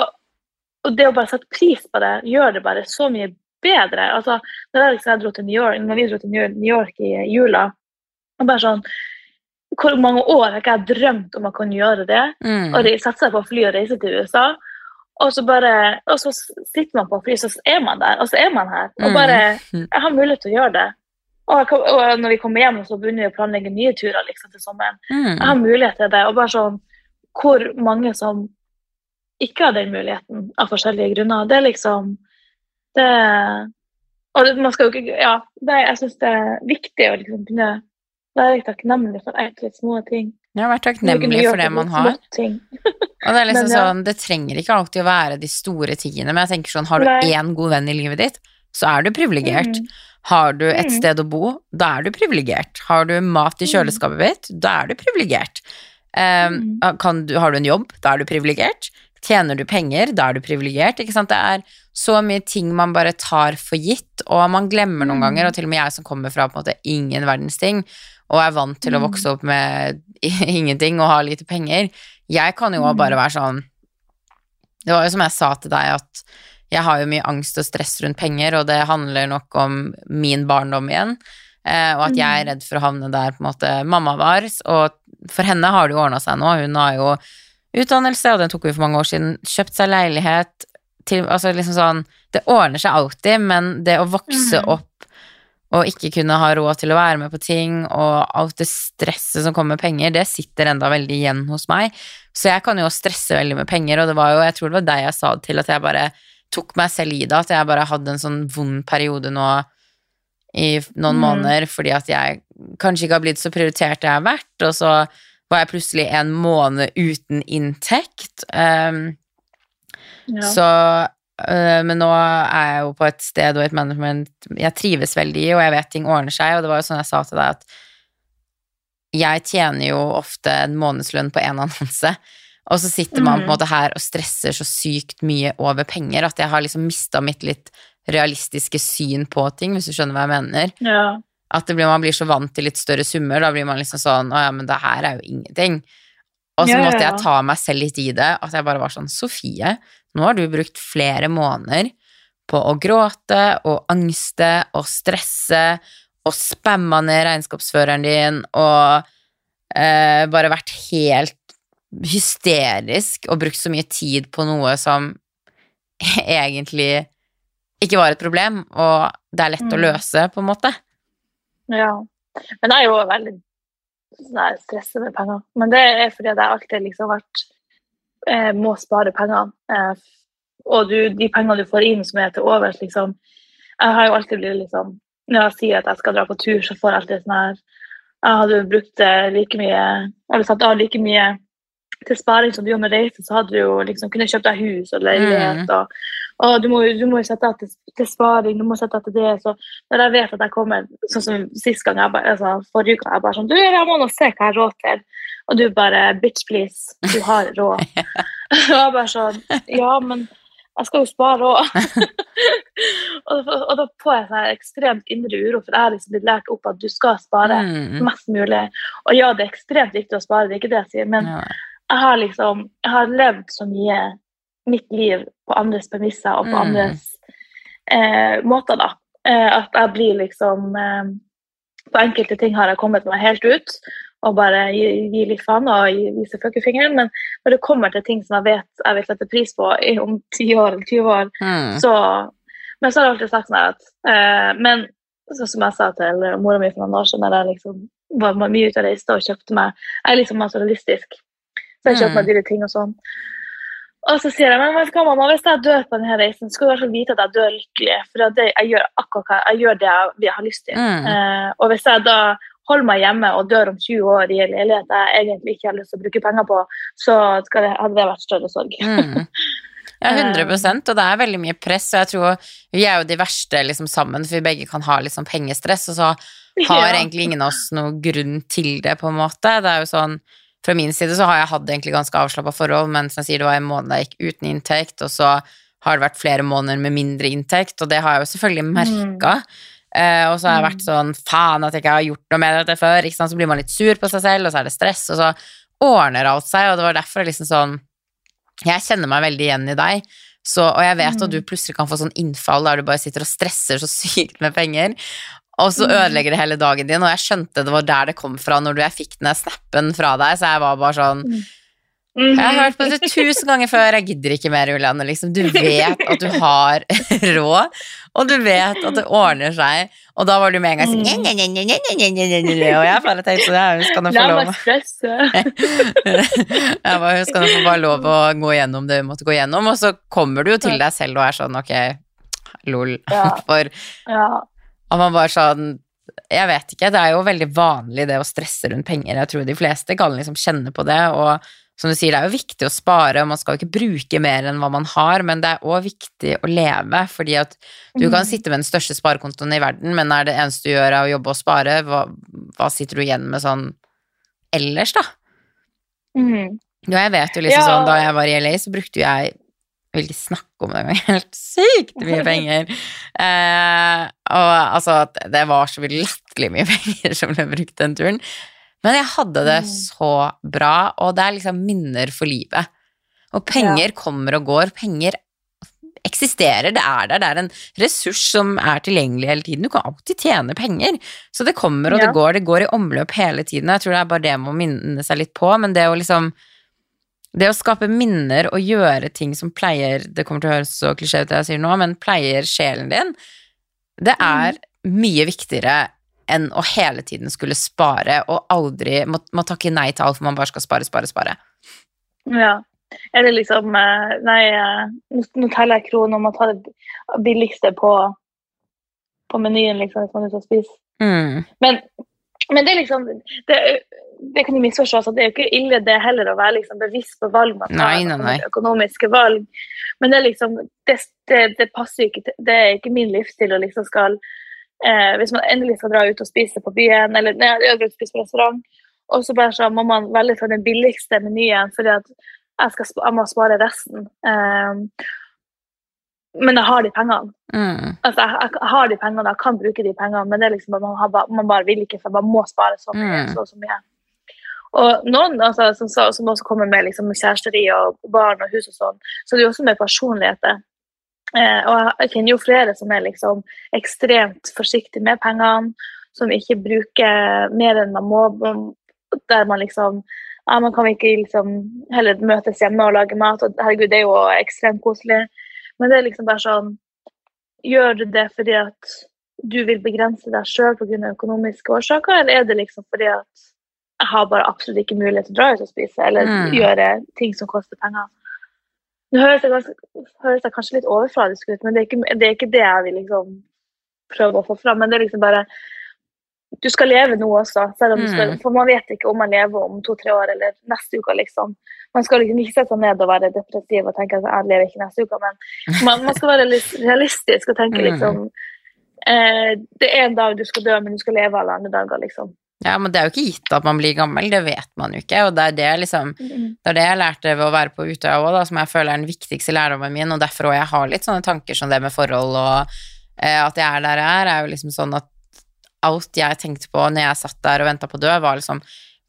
og det å bare sette pris på det, gjør det bare så mye bedre. Altså, når, jeg, liksom, jeg dro til New York, når vi dro til New York i jula og bare sånn, Hvor mange år har ikke jeg drømt om å kunne gjøre det? Mm. Og de seg på fly og reise til USA. Og så, bare, og så sitter man på fly, så er man der, og så er man her. Og Mm. bare Jeg har mulighet til å gjøre det. Og, og når vi kommer hjem, så begynner vi å planlegge nye turer liksom, til sommeren. Jeg har Mm. mulighet til det. Og bare sånn Hvor mange som ikke har den muligheten av forskjellige grunner. Det er liksom det, Og det, man skal jo ikke Ja, det, jeg syns det er viktig å liksom kunne være takknemlig for enkle, små ting. Ja, vært takknemlig for det man har. Og det er liksom Men ja. sånn, det trenger ikke alltid å være de store tingene, men jeg tenker sånn, har du Nei. én god venn i livet ditt, så er du privilegert. Mm. Har du et Mm. sted å bo, da er du privilegert. Har du mat i Mm. kjøleskapet ditt, da er du privilegert. Um, du, har du en jobb, da er du privilegert. Tjener du penger, da er du privilegert. Det er så mye ting man bare tar for gitt, og man glemmer noen Mm. ganger, og til og med jeg som kommer fra på en måte ingen verdens ting, og er vant til å Mm. vokse opp med ingenting og ha lite penger, jeg kan jo Mm. bare være sånn Det var jo som jeg sa til deg, at jeg har jo mye angst og stress rundt penger, og det handler nok om min barndom igjen. Eh, og at jeg er Mm. redd for å havne der på en måte mamma var. Og for henne har det jo ordna seg nå. Hun har jo utdannelse, og den tok vi for mange år siden. Kjøpt seg leilighet. Til, altså liksom sånn Det ordner seg alltid, men det å vokse Mhm. opp og ikke kunne ha råd til å være med på ting, og alt det stresset som kommer med penger, det sitter enda veldig igjen hos meg. Så jeg kan jo stresse veldig med penger, og det var jo, jeg tror det var deg jeg sa det til, at jeg bare tok meg selv i det, at jeg bare hadde en sånn vond periode nå i noen Mm. måneder, fordi at jeg kanskje ikke har blitt så prioritert jeg har vært, og så var jeg plutselig en måned uten inntekt. Um, Ja. så, uh, men nå er jeg jo på et sted og et management jeg trives veldig i, og jeg vet ting ordner seg, og det var jo sånn jeg sa til deg at jeg tjener jo ofte en månedslønn på én annonse, Og så sitter man på en Mm. måte her og stresser så sykt mye over penger at jeg har liksom mista mitt litt realistiske syn på ting, hvis du skjønner hva jeg mener. Ja. At det blir, man blir så vant til litt større summer, da blir man liksom sånn Å ja, men det her er jo ingenting. Og så Ja, måtte jeg ta meg selv litt i det, at jeg bare var sånn Sofie, nå har du brukt flere måneder på å gråte og angste og stresse og spamma ned regnskapsføreren din og eh, bare vært helt hysterisk og brukt så mye tid på noe som egentlig ikke var et problem, og det er lett å Mm. løse, på en måte. Ja. Men jeg er jo veldig stressa stresset med penger. Men det er fordi jeg alltid liksom vært eh, må spare penger. Eh, og du, de pengene du får inn som er til overs, liksom Jeg har jo alltid blitt liksom Når jeg sier at jeg skal dra på tur, så får jeg alltid sånn her Jeg hadde brukt eh, like mye Eller satt av like mye til sparing som du gjør med reise, så hadde du jo liksom kunnet kjøpt deg hus og leilighet. mm. og du må, du må jo sette av til, til sparing, du må sette av til det. Så når jeg vet at jeg kommer sånn som sist gang, jeg bare, altså forrige uke, jeg bare sånn Du, jeg må nå se hva jeg har råd til. Og du bare Bitch, please. Du har råd. og jeg bare sånn Ja, men jeg skal jo spare òg. og, og da får jeg sånn ekstremt indre uro, for jeg har liksom blitt lært opp at du skal spare Mm. mest mulig. Og ja, det er ekstremt viktig å spare, det er ikke det jeg sier, men Ja. jeg har liksom jeg har levd så mye mitt liv på andres premisser og på Mm. andres eh, måter, da. Eh, at jeg blir liksom eh, På enkelte ting har jeg kommet meg helt ut og bare gi, gi litt faen og gi- vise fuckefingeren, men når det kommer til ting som jeg vet jeg vil sette pris på om 10 år eller 20 år, Mm. så Men så har jeg alltid sagt sånn at eh, Men så, som jeg sa til mora mi for noen år siden, da jeg liksom var mye ute og reiste og kjøpte meg Jeg er liksom materialistisk, så jeg kjøper Mm. meg dyre ting og sånn. Og så sier jeg men vet du hva, mamma, hvis jeg dør på denne reisen, skal du i hvert fall vite at jeg dør lykkelig. For det, jeg, gjør akkurat hva, jeg gjør det jeg, har lyst til. Mm. Uh, og hvis jeg da holder meg hjemme og dør om 20 år i en leilighet jeg egentlig ikke har lyst til å bruke penger på, så det, hadde det vært større sorg. Mm. Ja, 100% og det er veldig mye press, og jeg tror vi er jo de verste liksom sammen, for vi begge kan ha liksom pengestress, og så har egentlig ingen av oss noen grunn til det, på en måte. Det er jo sånn, fra min side så har jeg hatt egentlig ganske avslappa forhold, men som jeg sier, det var en måned jeg gikk uten inntekt, og så har det vært flere måneder med mindre inntekt, og det har jeg jo selvfølgelig merka. Eh, og så har jeg vært sånn faen at jeg ikke har gjort noe med dette før, så blir man litt sur på seg selv, og så er det stress, og så ordner alt seg, og det var derfor det liksom sånn Jeg kjenner meg veldig igjen i deg, så, og jeg vet Mm. at du plutselig kan få sånn innfall der du bare sitter og stresser så sykt med penger, og så Mm. ødelegger det hele dagen din, og jeg skjønte det var der det kom fra når jeg fikk den snappen fra deg, så jeg var bare sånn Mhm. jeg har hørt på det tusen ganger før, jeg gidder ikke mer, Julianne. Liksom. Du vet at du har råd, og du vet at det ordner seg. Og da var du med en gang sånn Mm. Og jeg bare tenkte sånn, ja, hun skal nå få lov. Jeg bare, hun skal nå få bare lov å gå gjennom det hun måtte gå gjennom, og så kommer du jo til deg selv og er sånn ok, lol. For Ja. Og man bare sånn Jeg vet ikke, det er jo veldig vanlig det å stresse rundt penger. Jeg tror de fleste kan liksom kjenne på det, og som du sier, det er jo viktig å spare, og man skal jo ikke bruke mer enn hva man har, men det er òg viktig å leve, fordi at du kan Mhm. sitte med den største sparekontoen i verden, men er det eneste du gjør er å jobbe og spare, hva, hva sitter du igjen med sånn ellers, da? Mm. Ja, jeg vet jo liksom Ja. sånn, da jeg var i LA, så brukte jeg jeg vil ikke snakke om det engang, helt sykt mye penger. Eh, og altså, det var så latterlig mye penger som ble brukt den turen. Men jeg hadde det Mm. så bra, og det er liksom minner for livet. Og penger kommer og går, penger eksisterer, det er der, det er en ressurs som er tilgjengelig hele tiden. Du kan alltid tjene penger, så det kommer og Ja. det går, det går i omløp hele tiden. Jeg tror det er bare det man må minne seg litt på, men det å liksom det å skape minner og gjøre ting som pleier Det kommer til å høres så klisjé ut det jeg sier nå, men pleier sjelen din, det er mye viktigere enn å hele tiden skulle spare og aldri må, må takke nei til alt for man bare skal spare, spare, spare. Ja. Eller liksom eh, Nei, eh, nå teller jeg kroner om å ta det billigste på, på menyen, liksom, hvis man er ute og spiser. Mm. Men, men det er liksom det, det kan jo misforstås at det er jo ikke ille det heller å være liksom bevisst på valg man tar, Nei, nei, nei. økonomiske valg. Men det er liksom det, det, det passer ikke til Det er ikke min livsstil å liksom skal eh, Hvis man endelig skal dra ut og spise på byen, eller nei, har og spist på restaurant, og så bare så må man velge for den billigste menyen fordi at jeg, skal, jeg må spare resten. Eh, men jeg har de pengene. Mm. Altså, jeg, jeg har de pengene, jeg kan bruke de pengene, men det er liksom, man, har, man bare vil ikke, for man må spare så mye. Mm. Så, så mye. Og noen altså, som, som også kommer med liksom, kjæresteri og barn og hus og sånn, så det er jo også med personligheter. Eh, og jeg- kjenner jo flere som er liksom ekstremt forsiktige med pengene, som ikke bruker mer enn man må, der man liksom ja, man kan ikke liksom heller møtes hjemme og lage mat, og herregud, det er jo ekstremt koselig. Men det er liksom bare sånn Gjør du det fordi at du vil begrense deg sjøl pga. økonomiske årsaker, eller er det liksom fordi at jeg har bare absolutt ikke mulighet til å dra ut og spise, eller Mm. gjøre ting som koster penger? Nå høres det, ganske, høres det kanskje litt overfladisk ut, men det er, ikke, det er ikke det jeg vil liksom prøve å få fram. Men det er liksom bare Du skal leve nå også, skal, Mm. for man vet ikke om man lever om to-tre år eller neste uke, liksom. Man skal liksom ikke sette seg ned og være depressiv og tenke at jeg lever ikke neste uke, men man, man skal være realis- realistisk og tenke Mm. liksom eh, Det er en dag du skal dø, men du skal leve alle andre dager, liksom. Ja, men det er jo ikke gitt at man blir gammel, det vet man jo ikke, og det er det liksom Det er det jeg lærte ved å være på Utøya òg, som jeg føler er den viktigste lærdommen min, og derfor òg jeg har litt sånne tanker som det med forhold og eh, at jeg er der jeg er, er jo liksom sånn at alt jeg tenkte på når jeg satt der og venta på å dø, var liksom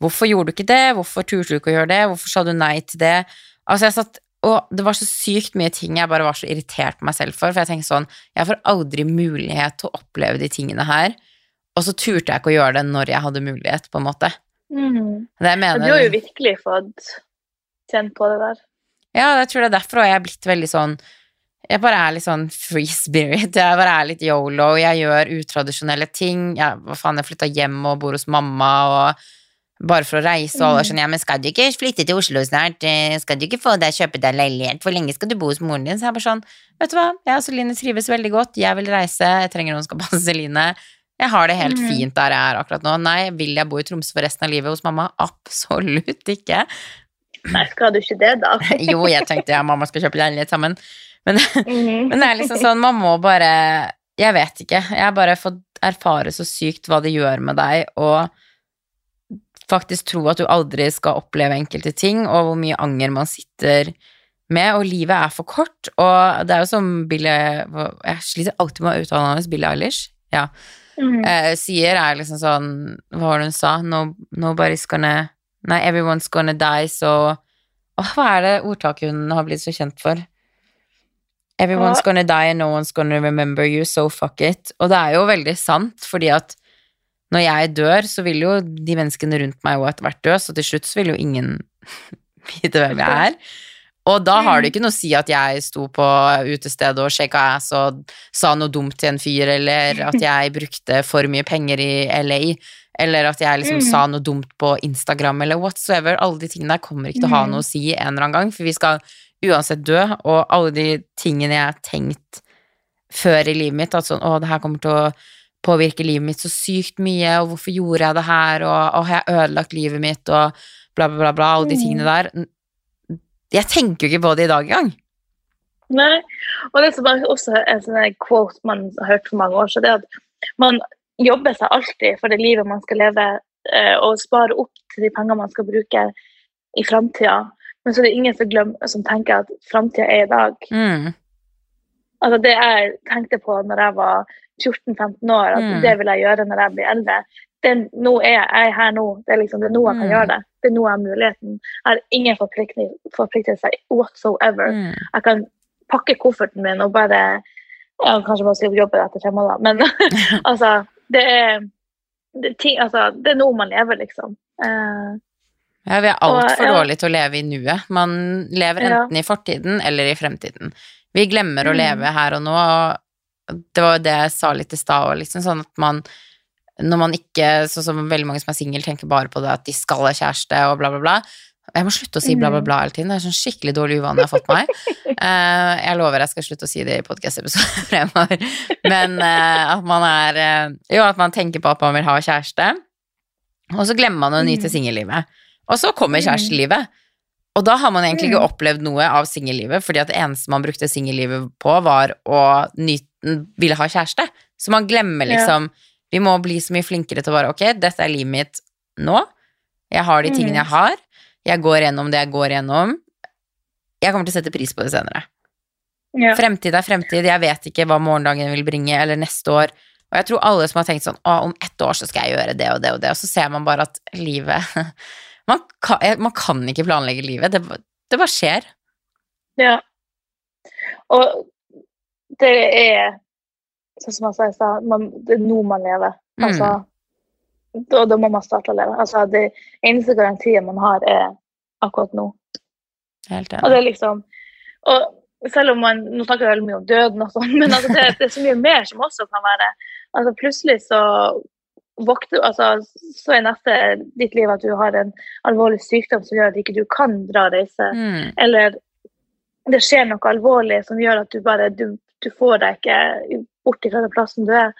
Hvorfor gjorde du ikke det? Hvorfor turte du ikke å gjøre det? Hvorfor sa du nei til det? Altså, jeg satt og det var så sykt mye ting jeg bare var så irritert på meg selv for, for jeg tenkte sånn Jeg får aldri mulighet til å oppleve de tingene her, og så turte jeg ikke å gjøre det når jeg hadde mulighet, på en måte. Mm. Det mener du har jo virkelig fått kjent på det der. Ja, jeg tror det er derfor jeg er blitt veldig sånn Jeg bare er litt sånn free spirit. Jeg bare er litt yolo. Jeg gjør utradisjonelle ting. Jeg, hva faen, jeg flytta hjem og bor hos mamma og bare for å reise, og alle er sånn Ja, men skal du ikke flytte til Oslo snart? Eh, Skal du ikke få deg kjøpe deg leilighet? Hvor lenge skal du bo hos moren din? Så jeg bare sånn Vet du hva, jeg og Celine trives veldig godt. Jeg vil reise. Jeg trenger noen som skal passe Celine. Jeg har det helt Mhm. fint der jeg er akkurat nå. Nei, vil jeg bo i Tromsø for resten av livet hos mamma? Absolutt ikke. Nei, skal du ikke det, da? Jo, jeg tenkte ja, mamma skal kjøpe leilighet sammen. Men, mm. men det er liksom sånn, man må bare Jeg vet ikke. Jeg har bare fått erfare så sykt hva det gjør med deg, og faktisk tro at du aldri skal oppleve enkelte ting, og hvor mye anger man sitter med, og livet er for kort, og det er jo som Billie Jeg sliter alltid med å uttale hennes, Billie Eilish. Ja. Eh, sier er liksom sånn Hva var det hun sa? No, nobody's gonna Nei, everyone's gonna die, så oh, hva er det ordtaket hun har blitt så kjent for? Everyone's Ja. gonna die and no one's gonna remember you, so fuck it. Og det er jo veldig sant, fordi at når jeg dør, så vil jo de menneskene rundt meg òg etter hvert dø, så til slutt så vil jo ingen vite hvem jeg er. Og da har det ikke noe å si at jeg sto på utestedet og shaka ass og sa noe dumt til en fyr, eller at jeg brukte for mye penger i LA, eller at jeg liksom Mm. sa noe dumt på Instagram, eller whatsoever. Alle de tingene der kommer ikke til å ha Mm. noe å si en eller annen gang, for vi skal uansett dø, og alle de tingene jeg har tenkt før i livet mitt, at sånn, å, det her kommer til å påvirke livet mitt så sykt mye, og hvorfor gjorde jeg det her, og, og har jeg ødelagt livet mitt, og bla, bla, bla, bla, alle de Mm. tingene der. Jeg tenker jo ikke på det i dag engang. Nei. Og det som er også en sånn quote man har hørt for mange år, så det at man jobber seg alltid for det livet man skal leve, eh, og sparer opp til de pengene man skal bruke i framtida. Men så er det ingen som, glemmer, som tenker at framtida er i dag. Mm. Altså det jeg tenkte på når jeg var 14-15 år, at Mm. det vil jeg gjøre når jeg blir eldre. Det, nå er jeg, er her nå. Det er liksom det er nå jeg kan Mm. gjøre det. Det er nå jeg har muligheten. Jeg har ingen forpliktelser forpliktelse whatsoever. Mm. Jeg kan pakke kofferten min og bare ja, Kanskje bare skrive jobben etter fem måneder, men altså Det er det, ting, altså, det er nå man lever, liksom. Uh, Ja, vi er altfor ja. dårlige til å leve i nuet. Man lever Ja. enten i fortiden eller i fremtiden. Vi glemmer å Mm. leve her og nå, og det var jo det jeg sa litt i stad òg, liksom, sånn at man når man ikke, sånn som veldig mange som er single, tenker bare på det at de skal ha kjæreste og bla, bla, bla. Jeg må slutte å si bla, bla, Mhm. bla hele tiden. Det er sånn skikkelig dårlig uvane jeg har fått meg. Uh, jeg lover jeg skal slutte å si det i podkast-episoder fremover. Men uh, at man er uh, Jo, at man tenker på at man vil ha kjæreste, og så glemmer man å nyte Mhm. singellivet. Og så kommer kjærestelivet. Og da har man egentlig ikke opplevd noe av singellivet, fordi at det eneste man brukte singellivet på, var å nyte ville ha kjæreste. Så man glemmer Ja. Vi må bli så mye flinkere til å bare Ok, dette er livet mitt nå. Jeg har de tingene Mm. jeg har. Jeg går gjennom det jeg går gjennom. jeg kommer til å sette pris på det senere. Ja. Fremtid er fremtid, jeg vet ikke hva morgendagen vil bringe, eller neste år. Og jeg tror alle som har tenkt sånn Å, om ett år så skal jeg gjøre det og det og det, og så ser man bare at livet Man kan, man kan ikke planlegge livet. Det, det bare skjer. ja. Og det er sånn som jeg sa man- det er nå man lever. Mm. Altså, da, da må man starte å leve. Altså, det eneste garantien man har, er akkurat nå. Helt Og det er liksom Og selv om man Nå snakker vi veldig mye om døden og sånn, men altså det, det er så mye mer som også kan være Altså plutselig så vokter, altså, Så er neste ditt liv at du har en alvorlig sykdom som gjør at ikke du kan dra og reise. Mm. Eller det skjer noe alvorlig som gjør at du bare du, du får deg ikke bort fra den plassen du er.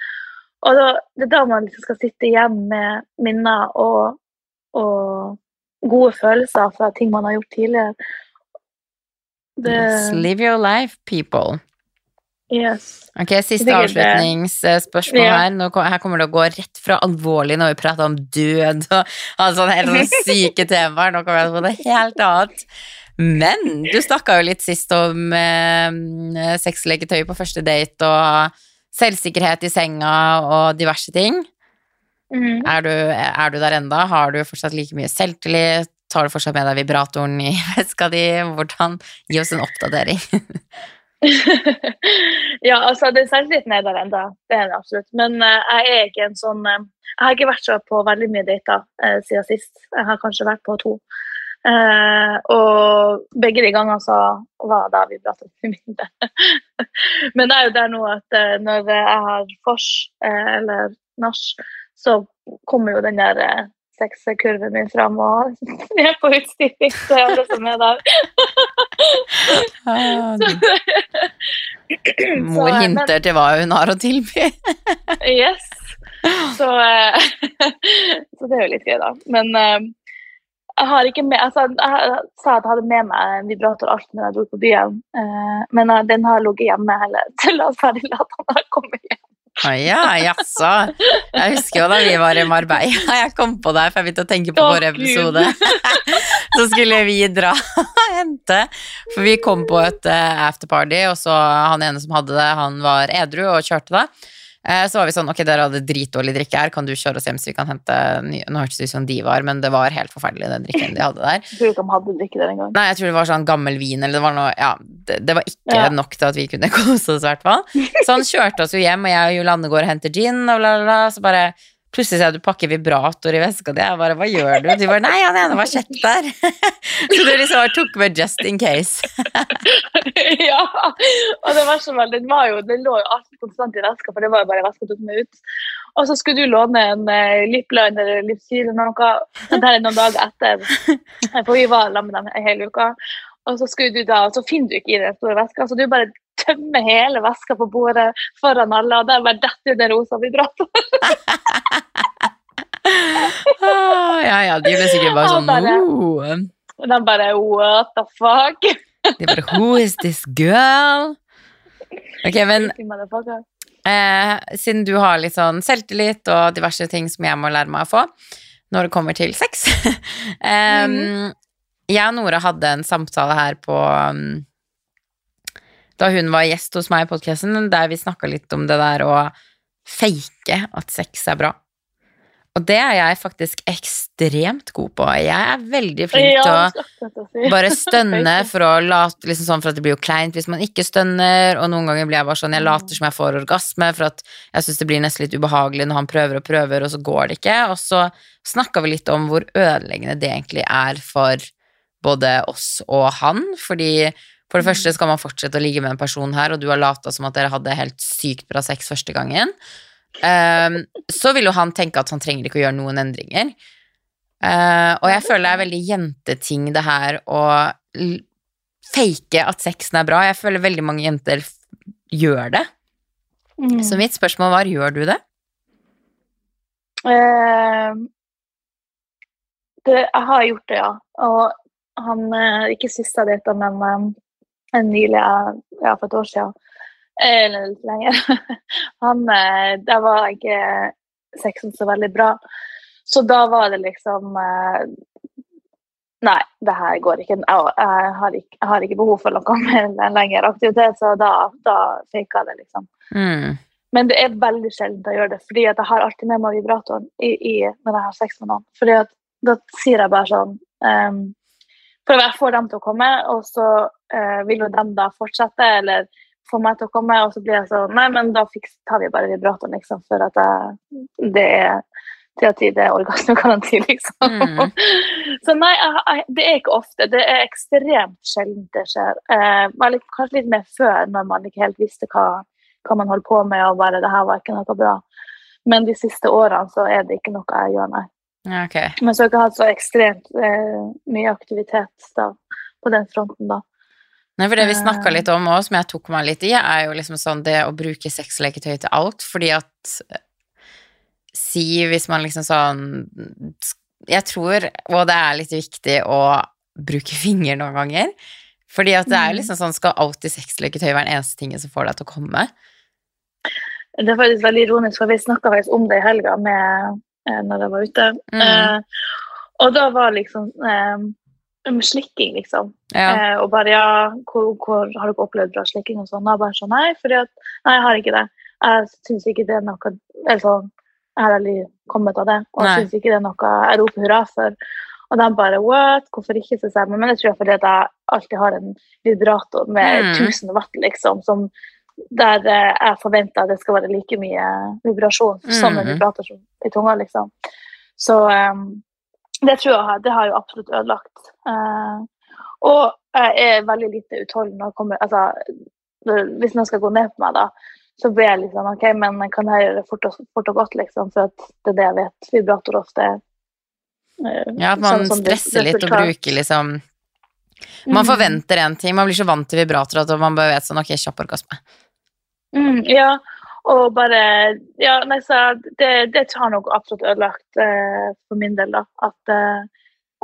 Og da, det er da man liksom skal sitte igjen med minner og, og gode følelser fra ting man har gjort tidligere. Det, Yes, live your life, people. yes. Ok, Siste avslutningsspørsmål Ja. her. Nå, her kommer det å gå rett fra alvorlig når vi prater om død og altså, helt sånne syke temaer. Nå kommer jeg på det helt annet. Men du snakka jo litt sist om eh, sexleketøy på første date og selvsikkerhet i senga og diverse ting. Mm. Er du, er du der enda? Har du fortsatt like mye selvtillit? Tar du fortsatt med deg vibratoren i veska di? Hvordan? Gi oss en oppdatering. ja, altså den selvtilliten er der enda. det er det absolutt. Men uh, jeg er ikke en sånn uh, Jeg har ikke vært så på veldig mye dater uh, siden sist. Jeg har kanskje vært på to. Eh, og begge de gangene så var da vi pratet mye mindre. Men det er jo der nå at eh, når jeg har fors eh, eller nach, så kommer jo den der eh, sexkurven min fram, og er på utstilling til alle som er der. Så, Mor hinter til hva hun har å tilby. Yes. Så, eh, så det er jo litt gøy, da. Men eh, jeg har ikke med altså, Jeg sa at jeg hadde med meg en vibrator alltid når jeg dro på byen, uh, men uh, den har ligget hjemme hele til at ferdig lata når jeg kommer hjem. Å ja, jaså. Jeg husker jo da vi var i Marbella. Jeg kom på deg, for jeg begynte å tenke på oh, vår episode. Så skulle vi dra og hente. For vi kom på et eh, afterparty, og så han ene som hadde det, han var edru og kjørte da. Eh, Så var vi sånn, ok, dere hadde dritdårlig drikke her, kan du kjøre oss hjem så vi kan hente ny Nå hørtes det ut som de var, men det var helt forferdelig, den drikken de hadde der. Jeg tror ikke de hadde drikke der engang. Nei, jeg tror det var sånn gammel vin, eller det var noe Ja, det, det var ikke Ja. nok til at vi kunne kose oss, i hvert fall. Så han kjørte oss jo hjem, og jeg og Jolanne går og henter gin, og bla, bla, bla. Så bare plutselig ser jeg du pakker vibrator i veska di. Jeg bare Hva gjør du? Du bare Nei, han ene var kjett der. Så du liksom bare tok med just in case. ja, og det var så veldig var jo, den lå jo alltid konstant i veska, for det var jo bare veska tok meg ut. Og så skulle du låne en uh, lipline eller Lipsyl eller noe, det er noen dager etter, for vi var sammen med dem en hel. Og så, skulle du da, og så finner du ikke i den store veska, så du bare tømmer hele veska på bordet foran alle, og der bare detter den rosa vibratoren. Ah, ja, ja, de ble sikkert bare sånn bare- oh. De bare what the fuck? De bare Who is this girl? Ok, men Eh, siden du har litt sånn selvtillit og diverse ting som jeg må lære meg å få når det kommer til sex Em, Jeg og Nora hadde en samtale her på um, Da hun var gjest hos meg i podkasten, der vi snakka litt om det der å fake at sex er bra. Og det er jeg faktisk ekstremt god på. Jeg er veldig flink Ja, til å si. bare stønne for å late liksom sånn for at det blir jo kleint hvis man ikke stønner, og noen ganger blir jeg bare sånn jeg later som jeg får orgasme for at jeg syns det blir nesten litt ubehagelig når han prøver og prøver, og så går det ikke. Og så snakka vi litt om hvor ødeleggende det egentlig er for både oss og han, fordi for det første skal man fortsette å ligge med en person her, og du har lata som at dere hadde helt sykt bra sex første gangen. Um, så vil jo han tenke at han trenger ikke å gjøre noen endringer. Uh, og jeg føler det er veldig jenteting det her å fake at sexen er bra. Jeg føler veldig mange jenter gjør det. Mm. Så mitt spørsmål var, gjør du det? Uh, det, jeg har gjort det, ja. Og han eh, Ikke sist jeg data, men en nylig, eh, ja, for et år siden. Eller litt lenger. Han eh, Der var ikke sexen så veldig bra. Så da var det liksom eh, Nei, det her går ikke. Jeg, har, ikke jeg har ikke behov for noe mer enn lengre aktivitet, så da, da faka det, liksom. Mm. Men det er veldig sjelden jeg gjør det, fordi jeg har alltid med meg vibratoren i, i, når jeg har sex med noen. Fordi at da sier jeg bare sånn um, For jeg får dem til å komme, og så uh, vil jo dem da fortsette, eller få meg til å komme, og så blir jeg sånn Nei, men da tar vi bare vibratoren, liksom, for at jeg, det er til av ti det er orgasmegaranti, liksom. Mm. så nei, jeg, jeg, det er ikke ofte. Det er ekstremt sjelden det skjer. Vel, kanskje litt mer før, når man ikke helt visste hva hva man holdt på med, og bare 'det her var ikke noe bra'. Men de siste årene så er det ikke noe jeg gjør, nei. Ja, ok. Men så har jeg ikke hatt så ekstremt eh, mye aktivitet da, på den fronten, da. Nei, for det vi snakka litt om òg, som jeg tok meg litt i, er jo liksom sånn det å bruke sexleketøy til alt, fordi at eh, Si hvis man liksom sånn Jeg tror, og det er litt viktig å bruke finger noen ganger, fordi at det er liksom sånn Skal alltid sexleketøy være den eneste tingen som får deg til å komme? Det er faktisk veldig ironisk, for vi snakka faktisk om det i helga med, eh, når jeg var ute. Mm. Eh, og da var liksom eh, slikking, liksom. Ja. Eh, og bare ja, hvor, hvor har dere opplevd bra slikking og sånn? Og bare sånn, nei, fordi at Nei, jeg har ikke det. Jeg syns ikke det er noe sånn, jeg har aldri kommet av det. Og jeg syns ikke det er noe jeg roper hurra for. Og de bare what? Hvorfor ikke? Så sier men jeg tror fordi at jeg alltid har en vibrator med Mm. 1000 watt, liksom, som der eh, jeg forventer at det skal være like mye vibrasjon som en Mhm. vibrator som i tunga, liksom. Så um, det tror jeg det har jo absolutt ødelagt. Uh, og jeg er veldig lite utholden når jeg kommer Altså, hvis noen skal gå ned på meg, da, så blir jeg sånn OK, men kan jeg gjøre det fort og, fort og godt, liksom? For det er det jeg vet. Vibrator ofte eh, Ja, at man sånn stresser det- stresser litt og bruker liksom Man Mm. forventer en ting, man blir så vant til vibrator at man bare vet sånn ok, kjapp orgasme. Mm, ja, og bare Ja, nei, så det, det har nok absolutt ødelagt eh, for min del, da. At, eh,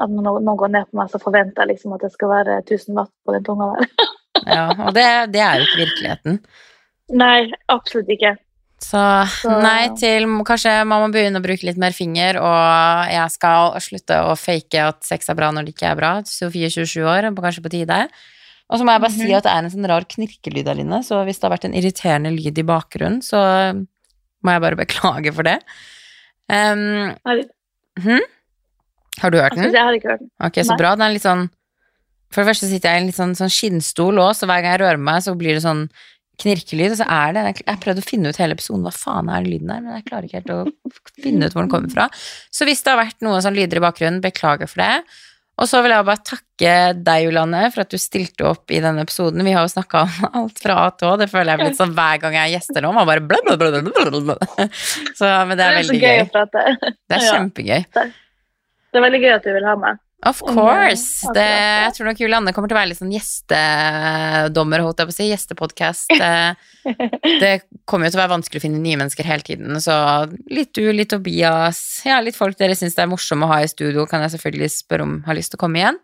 at når noen går ned på meg, så forventer jeg liksom at det skal være 1000 watt på den tunga der. Ja, og det, det er jo ikke virkeligheten. nei, absolutt ikke. Så Så- nei til Kanskje man må begynne å bruke litt mer finger, og jeg skal slutte å fake at sex er bra når det ikke er bra. Sofie er 27 år, kanskje på tide. Og så må jeg bare si Mhm. at det er en sånn rar knirkelyd inne, så hvis det har vært en irriterende lyd i bakgrunnen, så må jeg bare beklage for det. Um, hm? har du hørt den? jeg har ikke hørt den. Ok, så bra. Den er litt sånn For det første sitter jeg i en litt sånn, sånn skinnstol òg, så hver gang jeg rører meg, så blir det sånn knirkelyd, og så er det Jeg har prøvd å finne ut hele episoden, hva faen er den lyden der, men jeg klarer ikke helt å finne ut hvor den kommer fra. Så hvis det har vært noen sånn lyder i bakgrunnen, beklager for det. Og så vil jeg bare takke deg, Julanne, for at du stilte opp i denne episoden. Vi har jo snakka om alt fra A til Å. Det føler jeg blir sånn hver gang jeg gjester nå. Man bare bla, bla, bla, bla. Så, men det er veldig gøy gøy. Det er Ja. kjempegøy. Det er veldig gøy at du vil ha meg. Of course. eh, Det, jeg tror nok Julianne kommer til å være litt sånn gjestedommer, holdt jeg på å si. Gjestepodkast. Det kommer jo til å være vanskelig å finne nye mennesker hele tiden, så litt du, litt Tobias, ja, litt folk dere syns det er morsomme å ha i studio, kan jeg selvfølgelig spørre om har lyst til å komme igjen.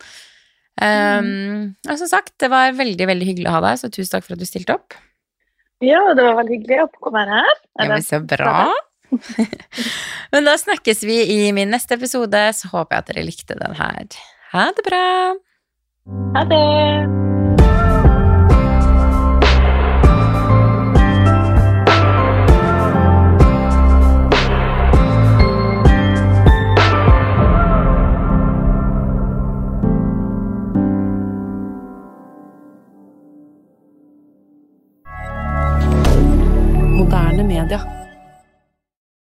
Um, og som sagt, det var veldig, veldig hyggelig å ha deg, så tusen takk for at du stilte opp. Ja, det var veldig hyggelig å komme her. Ja, men så bra. Men da snakkes vi i min neste episode, så håper jeg at dere likte den her. Ha det bra! Ha det! moderne media.